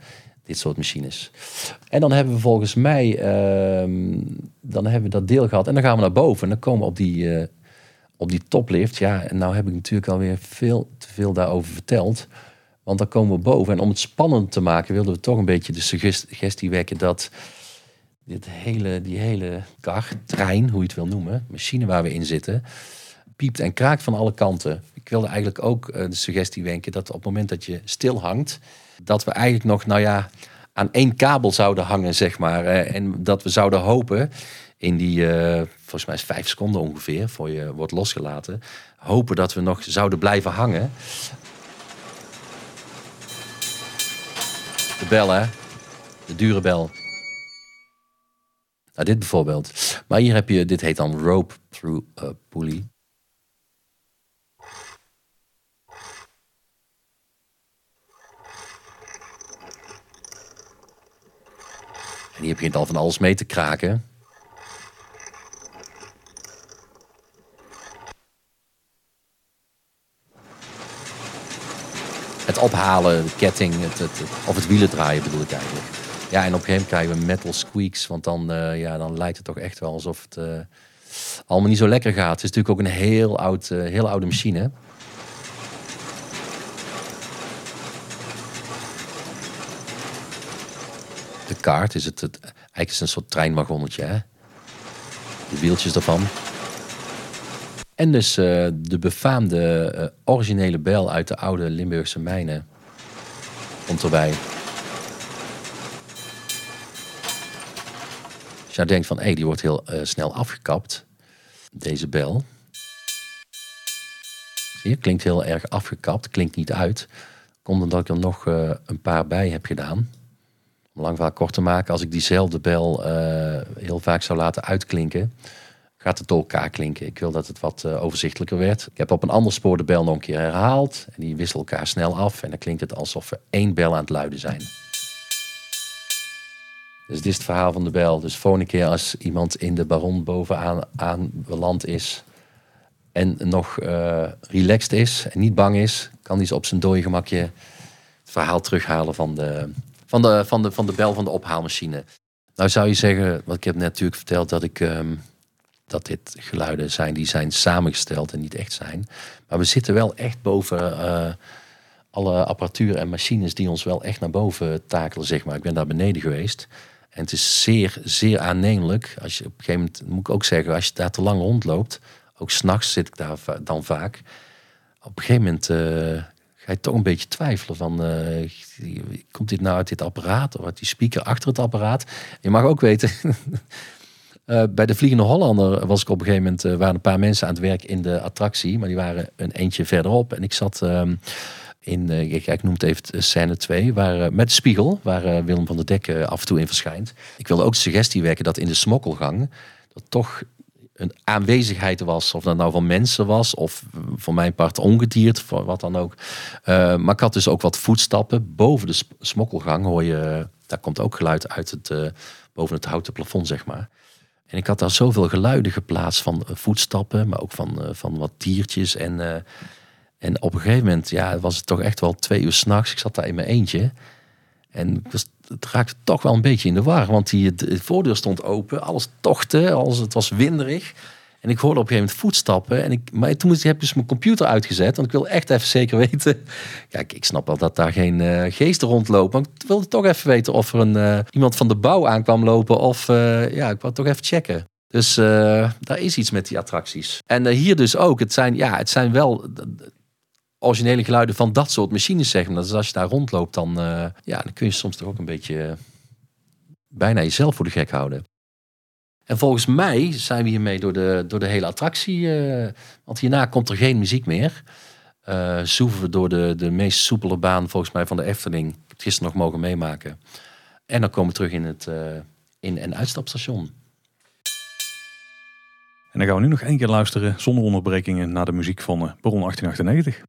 Speaker 3: dit soort machines. En dan hebben we volgens mij, ehm, dan hebben we dat deel gehad en dan gaan we naar boven en dan komen we op die, eh, op die toplift. Ja, en nou heb ik natuurlijk alweer veel te veel daarover verteld. Want dan komen we boven. En om het spannend te maken wilden we toch een beetje de suggestie wekken dat dit hele, die hele kar, trein, hoe je het wil noemen, machine waar we in zitten, piept en kraakt van alle kanten. Ik wilde eigenlijk ook eh, de suggestie wenken dat op het moment dat je stil hangt, dat we eigenlijk nog, nou ja, aan één kabel zouden hangen, zeg maar. eh, En dat we zouden hopen in die, eh, volgens mij is vijf seconden ongeveer, voor je wordt losgelaten. Hopen dat we nog zouden blijven hangen. De bel, hè? De dure bel. Nou, dit bijvoorbeeld. Maar hier heb je, dit heet dan rope through a pulley. En hier begint al van alles mee te kraken. Het ophalen, de ketting, het, het, of het wielen draaien bedoel ik eigenlijk. Ja, en op een gegeven moment krijgen we metal squeaks. Want dan, eh, ja, dan lijkt het toch echt wel alsof het eh, allemaal niet zo lekker gaat. Het is natuurlijk ook een heel, oud, eh, heel oude machine. De kaart is het, het eigenlijk is een soort treinwagonnetje, hè? De wieltjes ervan. En dus eh, de befaamde eh, originele bel uit de oude Limburgse mijnen komt erbij. Als je denkt van, hé, die wordt heel eh, snel afgekapt, deze bel. Zie je, klinkt heel erg afgekapt, klinkt niet uit. Komt omdat ik er nog een paar bij heb gedaan. Om lang verhaal kort te maken, als ik diezelfde bel heel vaak zou laten uitklinken, gaat het door elkaar klinken. Ik wil dat het wat eh, overzichtelijker werd. Ik heb op een ander spoor de bel nog een keer herhaald. En die wisselen elkaar snel af. En dan klinkt het alsof we één bel aan het luiden zijn. Dus dit is het verhaal van de bel. Dus volgende keer als iemand in de baron bovenaan aan beland is... en nog eh, relaxed is en niet bang is... kan hij zo op zijn dode gemakje het verhaal terughalen van de, van de, van de, van de bel van de ophaalmachine. Nou zou je zeggen, wat ik heb net natuurlijk verteld... dat ik... ehm, dat dit geluiden zijn die zijn samengesteld en niet echt zijn. Maar we zitten wel echt boven eh, alle apparatuur en machines die ons wel echt naar boven takelen, zeg maar. Ik ben daar beneden geweest. En het is zeer, zeer aannemelijk. Als je op een gegeven moment, moet ik ook zeggen, als je daar te lang rondloopt, ook s'nachts zit ik daar dan vaak. Op een gegeven moment eh, ga je toch een beetje twijfelen van, eh, komt dit nou uit dit apparaat of uit die speaker achter het apparaat? Je mag ook weten, eh, bij de Vliegende Hollander was ik op een gegeven moment, eh, waren een paar mensen aan het werk in de attractie, maar die waren een eentje verderop. En ik zat ehm, in, eh, ik, noem het even scène 2, waar, met de spiegel, waar Willem van der Dek af en toe in verschijnt. Ik wilde ook de suggestie wekken dat in de smokkelgang dat toch een aanwezigheid was, of dat nou van mensen was, of voor mijn part ongediert, voor wat dan ook. Maar ik had dus ook wat voetstappen boven de smokkelgang, hoor je, daar komt ook geluid uit het, boven het houten plafond, zeg maar. En ik had daar zoveel geluiden geplaatst van eh, voetstappen, maar ook van, eh, van wat diertjes. En, eh, en op een gegeven moment ja, was het toch echt wel twee uur s'nachts. Ik zat daar in mijn eentje. En was, het raakte toch wel een beetje in de war. Want die de voordeur stond open, alles tochtte, alles, het was winderig. En ik hoorde op een gegeven moment voetstappen. En ik, maar toen heb ik dus mijn computer uitgezet. Want ik wil echt even zeker weten. Ja, ik, snap wel dat daar geen eh, geesten rondlopen. Maar ik wilde toch even weten of er een, eh, iemand van de bouw aankwam lopen. Of eh, ja, ik wou toch even checken. Dus daar is iets met die attracties. En hier dus ook. Het zijn, ja, het zijn wel originele geluiden van dat soort machines, zeg maar. Dus als je daar rondloopt, dan, ja, dan kun je soms toch ook een beetje bijna jezelf voor de gek houden. En volgens mij zijn we hiermee door de, door de hele attractie. eh, want hierna komt er geen muziek meer. Eh zoeven we door de, de meest soepele baan volgens mij van de Efteling. Het gisteren nog mogen meemaken. En dan komen we terug in het eh, in- en uitstapstation.
Speaker 1: En dan gaan we nu nog één keer luisteren zonder onderbrekingen naar de muziek van Baron 1898.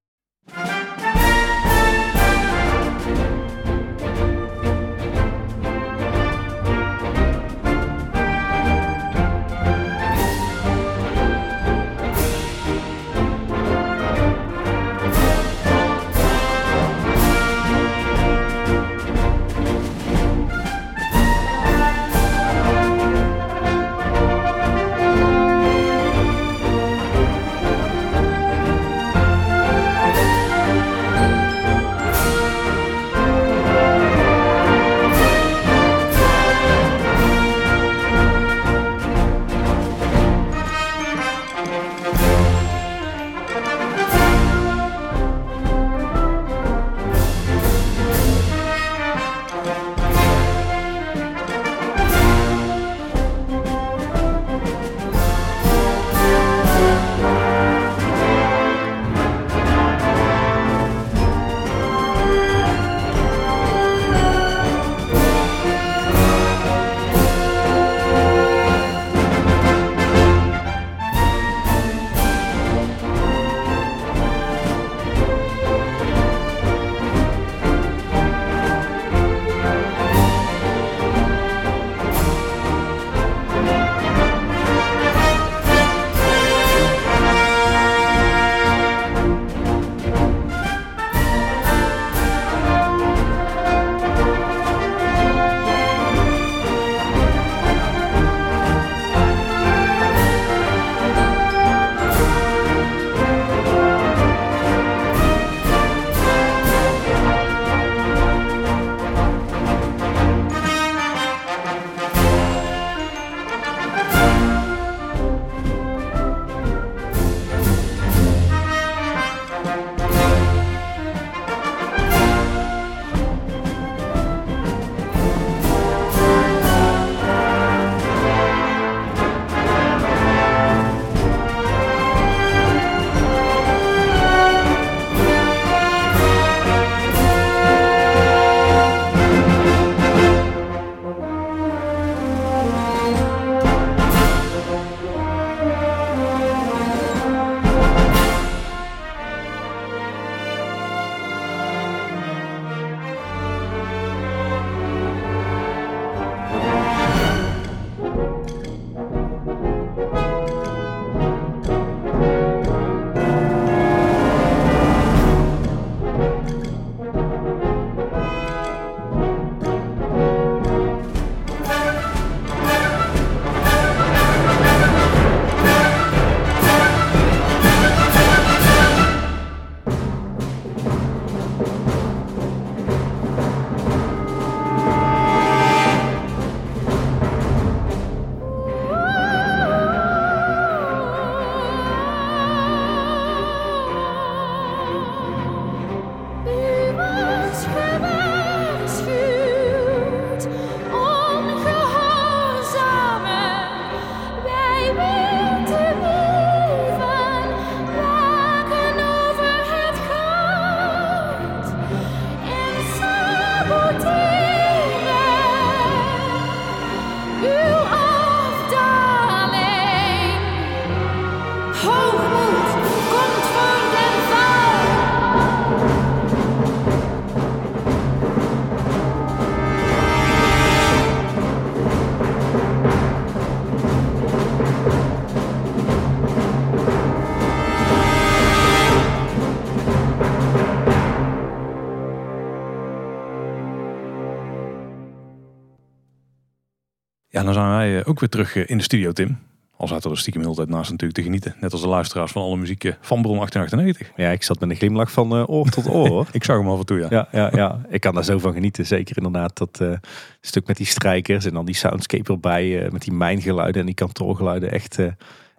Speaker 1: Zijn wij eh, ook weer terug eh, in de studio, Tim. Al zaten er stiekem heel de tijd naast natuurlijk te genieten. Net als de luisteraars van alle muziek eh, van Bron 1898.
Speaker 2: Ja, ik zat met een glimlach van eh, oor tot oor. hoor.
Speaker 1: Ik zag hem af en toe, ja.
Speaker 2: Ja, ja, ja, ik kan daar zo van genieten. Zeker inderdaad dat stuk met die strijkers en dan die soundscape erbij. eh, met die mijngeluiden en die kantoorgeluiden. Echt,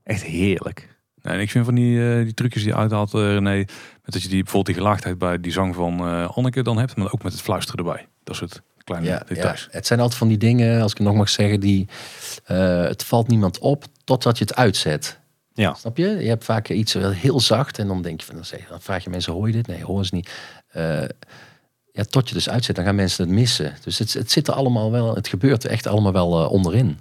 Speaker 2: echt heerlijk.
Speaker 1: En ik vind van die, die trucjes die je uithaalt, René, met dat je die, bijvoorbeeld die gelaagdheid bij die zang van Anneke dan hebt, maar ook met het fluisteren erbij. Dat soort kleine
Speaker 3: Ja, ja, het zijn altijd van die dingen, als ik het nog mag zeggen, die eh, het valt niemand op totdat je het uitzet.
Speaker 2: Ja.
Speaker 3: Snap je? Je hebt vaak iets heel zacht en dan denk je van, dan, zeg, dan vraag je mensen, hoor je dit? Nee, horen ze niet. Eh, ja, tot je dus uitzet, dan gaan mensen het missen. Dus het, het zit er allemaal wel, het gebeurt er echt allemaal wel eh, onderin.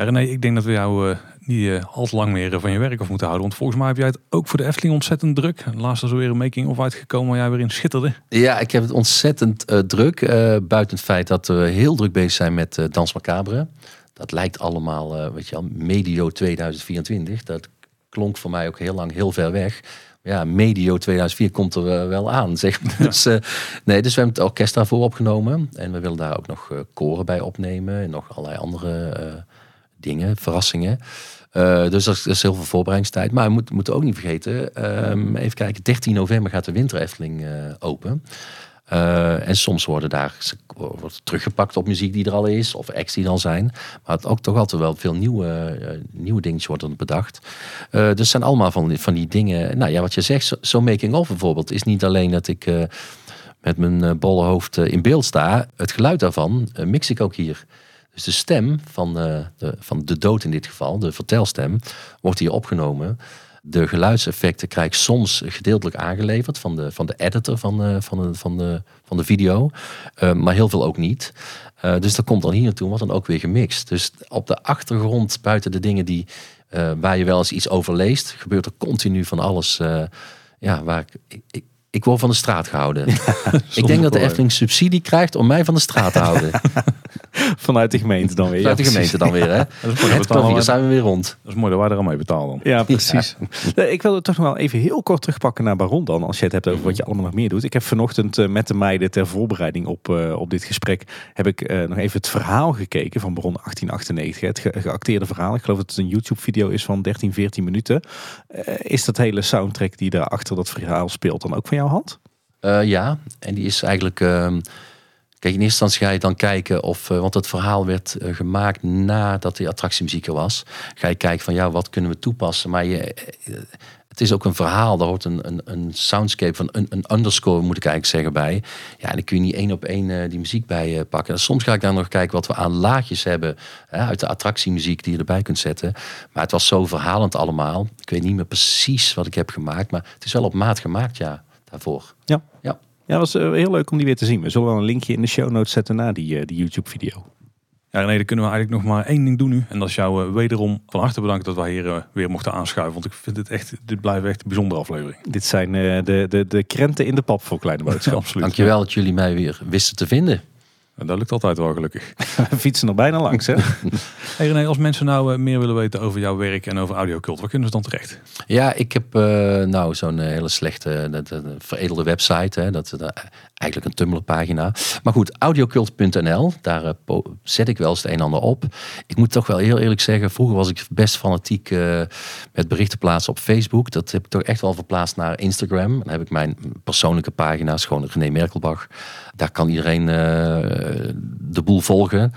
Speaker 1: Ja, René, ik denk dat we jou eh, niet eh, al te lang meer eh, van je werk af moeten houden. Want volgens mij heb jij het ook voor de Efteling ontzettend druk. Laatst is er weer een making-of uitgekomen waar jij weer in schitterde.
Speaker 3: Ja, ik heb het ontzettend druk. buiten het feit dat we heel druk bezig zijn met Dans Macabre. Dat lijkt allemaal, weet je wel, medio 2024. Dat klonk voor mij ook heel lang heel ver weg. Ja, medio 2004 komt er wel aan, zeg maar. Dus, nee, dus we hebben het orkest daarvoor opgenomen. En we willen daar ook nog koren bij opnemen. En nog allerlei andere dingen, verrassingen. Eh, dus dat is, heel veel voorbereidingstijd. Maar we moeten, moeten ook niet vergeten, ehm, even kijken, 13 november gaat de Winter Efteling eh, open. Eh, en soms worden daar wordt teruggepakt op muziek die er al is, of acts die er al zijn. Maar het ook toch altijd wel veel nieuwe, eh, nieuwe dingetjes worden bedacht. Eh, dus zijn allemaal van die, van die dingen. Nou ja, wat je zegt, zo- zo'n making-of bijvoorbeeld, is niet alleen dat ik met mijn bolle hoofd in beeld sta. Het geluid daarvan mix ik ook hier. Dus de stem van, eh, de, van de dood in dit geval, de vertelstem, wordt hier opgenomen. De geluidseffecten krijg ik soms gedeeltelijk aangeleverd van de, van de editor van de, van de, van de, van de video. Eh, maar heel veel ook niet. Eh, dus dat komt dan hier naartoe, wordt dan ook weer gemixt. Dus op de achtergrond, buiten de dingen die, eh, waar je wel eens iets over leest, gebeurt er continu van alles. eh, ja, waar ik, ik, ik, word van de straat gehouden. ik denk dat de. Efteling subsidie krijgt om mij van de straat te houden.
Speaker 2: Vanuit de gemeente dan weer.
Speaker 3: Vanuit de
Speaker 2: Ja,
Speaker 3: gemeente dan weer, hè?
Speaker 1: Dat is mooi,
Speaker 3: Het klavier zijn we weer rond.
Speaker 1: dat is mooi dat wij er al mee betalen dan.
Speaker 2: Ja, precies. Nee, Ik wil het toch nog wel even heel kort terugpakken naar Baron dan. Als je het hebt over wat je allemaal nog meer doet. Ik heb vanochtend eh, met de meiden ter voorbereiding op, eh, op dit gesprek... heb ik eh, nog even het verhaal gekeken van Baron 1898. Het ge- geacteerde verhaal. Ik geloof dat het een YouTube video is van 13, 14 minuten. Eh, is dat hele soundtrack die daar achter dat verhaal speelt dan ook van jouw hand?
Speaker 3: Eh, ja, en die is eigenlijk. Kijk, in eerste instantie ga je dan kijken of. eh, want het verhaal werd eh, gemaakt nadat die attractiemuziek er was. Ga je kijken van ja, wat kunnen we toepassen? Maar je, eh, het is ook een verhaal. Daar hoort een, een, een soundscape van een, een underscore, moet ik eigenlijk zeggen, bij. Ja, en dan kun je niet één op één die muziek bij pakken. Soms ga ik daar nog kijken wat we aan laagjes hebben hè, uit de attractiemuziek die je erbij kunt zetten. Maar het was zo verhalend allemaal. Ik weet niet meer precies wat ik heb gemaakt, maar het is wel op maat gemaakt, ja, daarvoor.
Speaker 2: Ja.
Speaker 3: Ja.
Speaker 2: Ja, dat was eh, heel leuk om die weer te zien. We zullen wel een linkje in de show notes zetten naar die, eh, die YouTube video.
Speaker 1: Ja, nee, dan kunnen we eigenlijk nog maar één ding doen nu. En dat is jou eh, wederom van harte bedanken dat wij hier weer mochten aanschuiven. Want ik vind het echt, dit blijft echt een bijzondere aflevering.
Speaker 2: Dit zijn eh, de, de, de krenten in de pap voor Kleine Boodschap.
Speaker 1: absoluut.
Speaker 3: Dankjewel dat jullie mij weer wisten te vinden.
Speaker 1: En dat lukt altijd wel gelukkig.
Speaker 2: We fietsen er bijna langs, hè?
Speaker 1: Hey René, als mensen nou eh, meer willen weten over jouw werk en over audiocult, waar kunnen ze dan terecht?
Speaker 3: Ja, ik heb eh, nou zo'n eh, hele slechte, dat, dat, veredelde website. Hè, dat, dat, eigenlijk een Tumblr pagina. Maar goed, audiocult.nl, daar eh, zet ik wel eens het een en ander op. Ik moet toch wel heel eerlijk zeggen, vroeger was ik best fanatiek eh, met berichten plaatsen op Facebook. Dat heb ik toch echt wel verplaatst naar Instagram. Dan heb ik mijn persoonlijke pagina's, gewoon René Merkelbach. Daar kan iedereen eh, de boel volgen.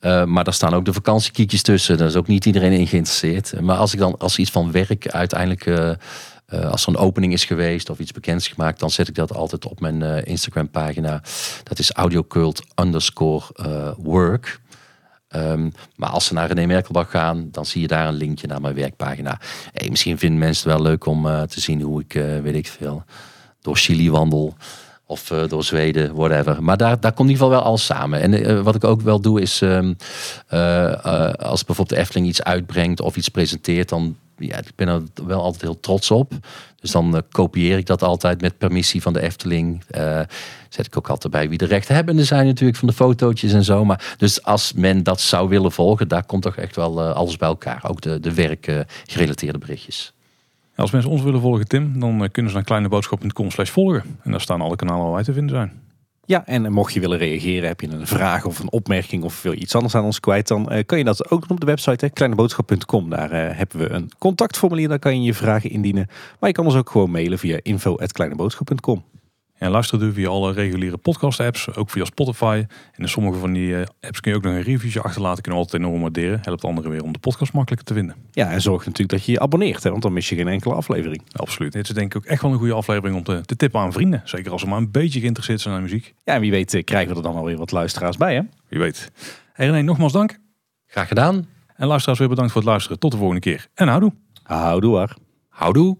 Speaker 3: Maar daar staan ook de vakantiekiekjes tussen. Daar is ook niet iedereen in geïnteresseerd. Maar als ik dan als iets van werk uiteindelijk, uh, als er een opening is geweest of iets bekends gemaakt, dan zet ik dat altijd op mijn uh, Instagram pagina. Dat is audiocult underscore uh, work. Um, maar als ze naar René Merkelbach gaan, dan zie je daar een linkje naar mijn werkpagina. Misschien vinden mensen het wel leuk om te zien hoe ik, weet ik veel, door Chili wandel. Of door Zweden, whatever. Maar daar, daar komt in ieder geval wel alles samen. En wat ik ook wel doe is, uh, als bijvoorbeeld de Efteling iets uitbrengt of iets presenteert, dan ja, ik ben er wel altijd heel trots op. Dus dan uh, kopieer ik dat altijd met permissie van de Efteling. Uh, zet ik ook altijd bij wie de rechthebbenden zijn natuurlijk van de fotootjes en zo. Maar dus als men dat zou willen volgen, daar komt toch echt wel uh, alles bij elkaar. Ook de, de werkgerelateerde berichtjes.
Speaker 1: Als mensen ons willen volgen, Tim, dan kunnen ze naar kleineboodschap.com slash volgen. En daar staan alle kanalen waar wij te vinden zijn.
Speaker 2: Ja, en mocht je willen reageren, heb je een vraag of een opmerking of wil je iets anders aan ons kwijt, dan eh, kan je dat ook doen op de website kleineboodschap.com. Daar eh, hebben we een contactformulier, daar kan je je vragen indienen. Maar je kan ons ook gewoon mailen via info.kleineboodschap.com.
Speaker 1: En luister doe via alle reguliere podcast apps, ook via Spotify. En in sommige van die eh, apps kun je ook nog een reviewje achterlaten. Kunnen we altijd enorm waarderen. Helpt anderen weer om de podcast makkelijker te vinden.
Speaker 2: Ja, en zorg natuurlijk dat je je abonneert, hè, want dan mis je geen enkele aflevering.
Speaker 1: Absoluut. Dit is denk ik ook echt wel een goede aflevering om te, te tippen aan vrienden. Zeker als ze maar een beetje geïnteresseerd zijn aan muziek.
Speaker 2: Ja, en wie weet eh, krijgen we er dan alweer wat luisteraars bij, hè?
Speaker 1: Wie weet. Hey René, nogmaals dank.
Speaker 3: Graag gedaan.
Speaker 1: En luisteraars weer bedankt voor het luisteren. Tot de volgende keer. En houdoe.
Speaker 2: Houdoe waar.
Speaker 3: Houdoe.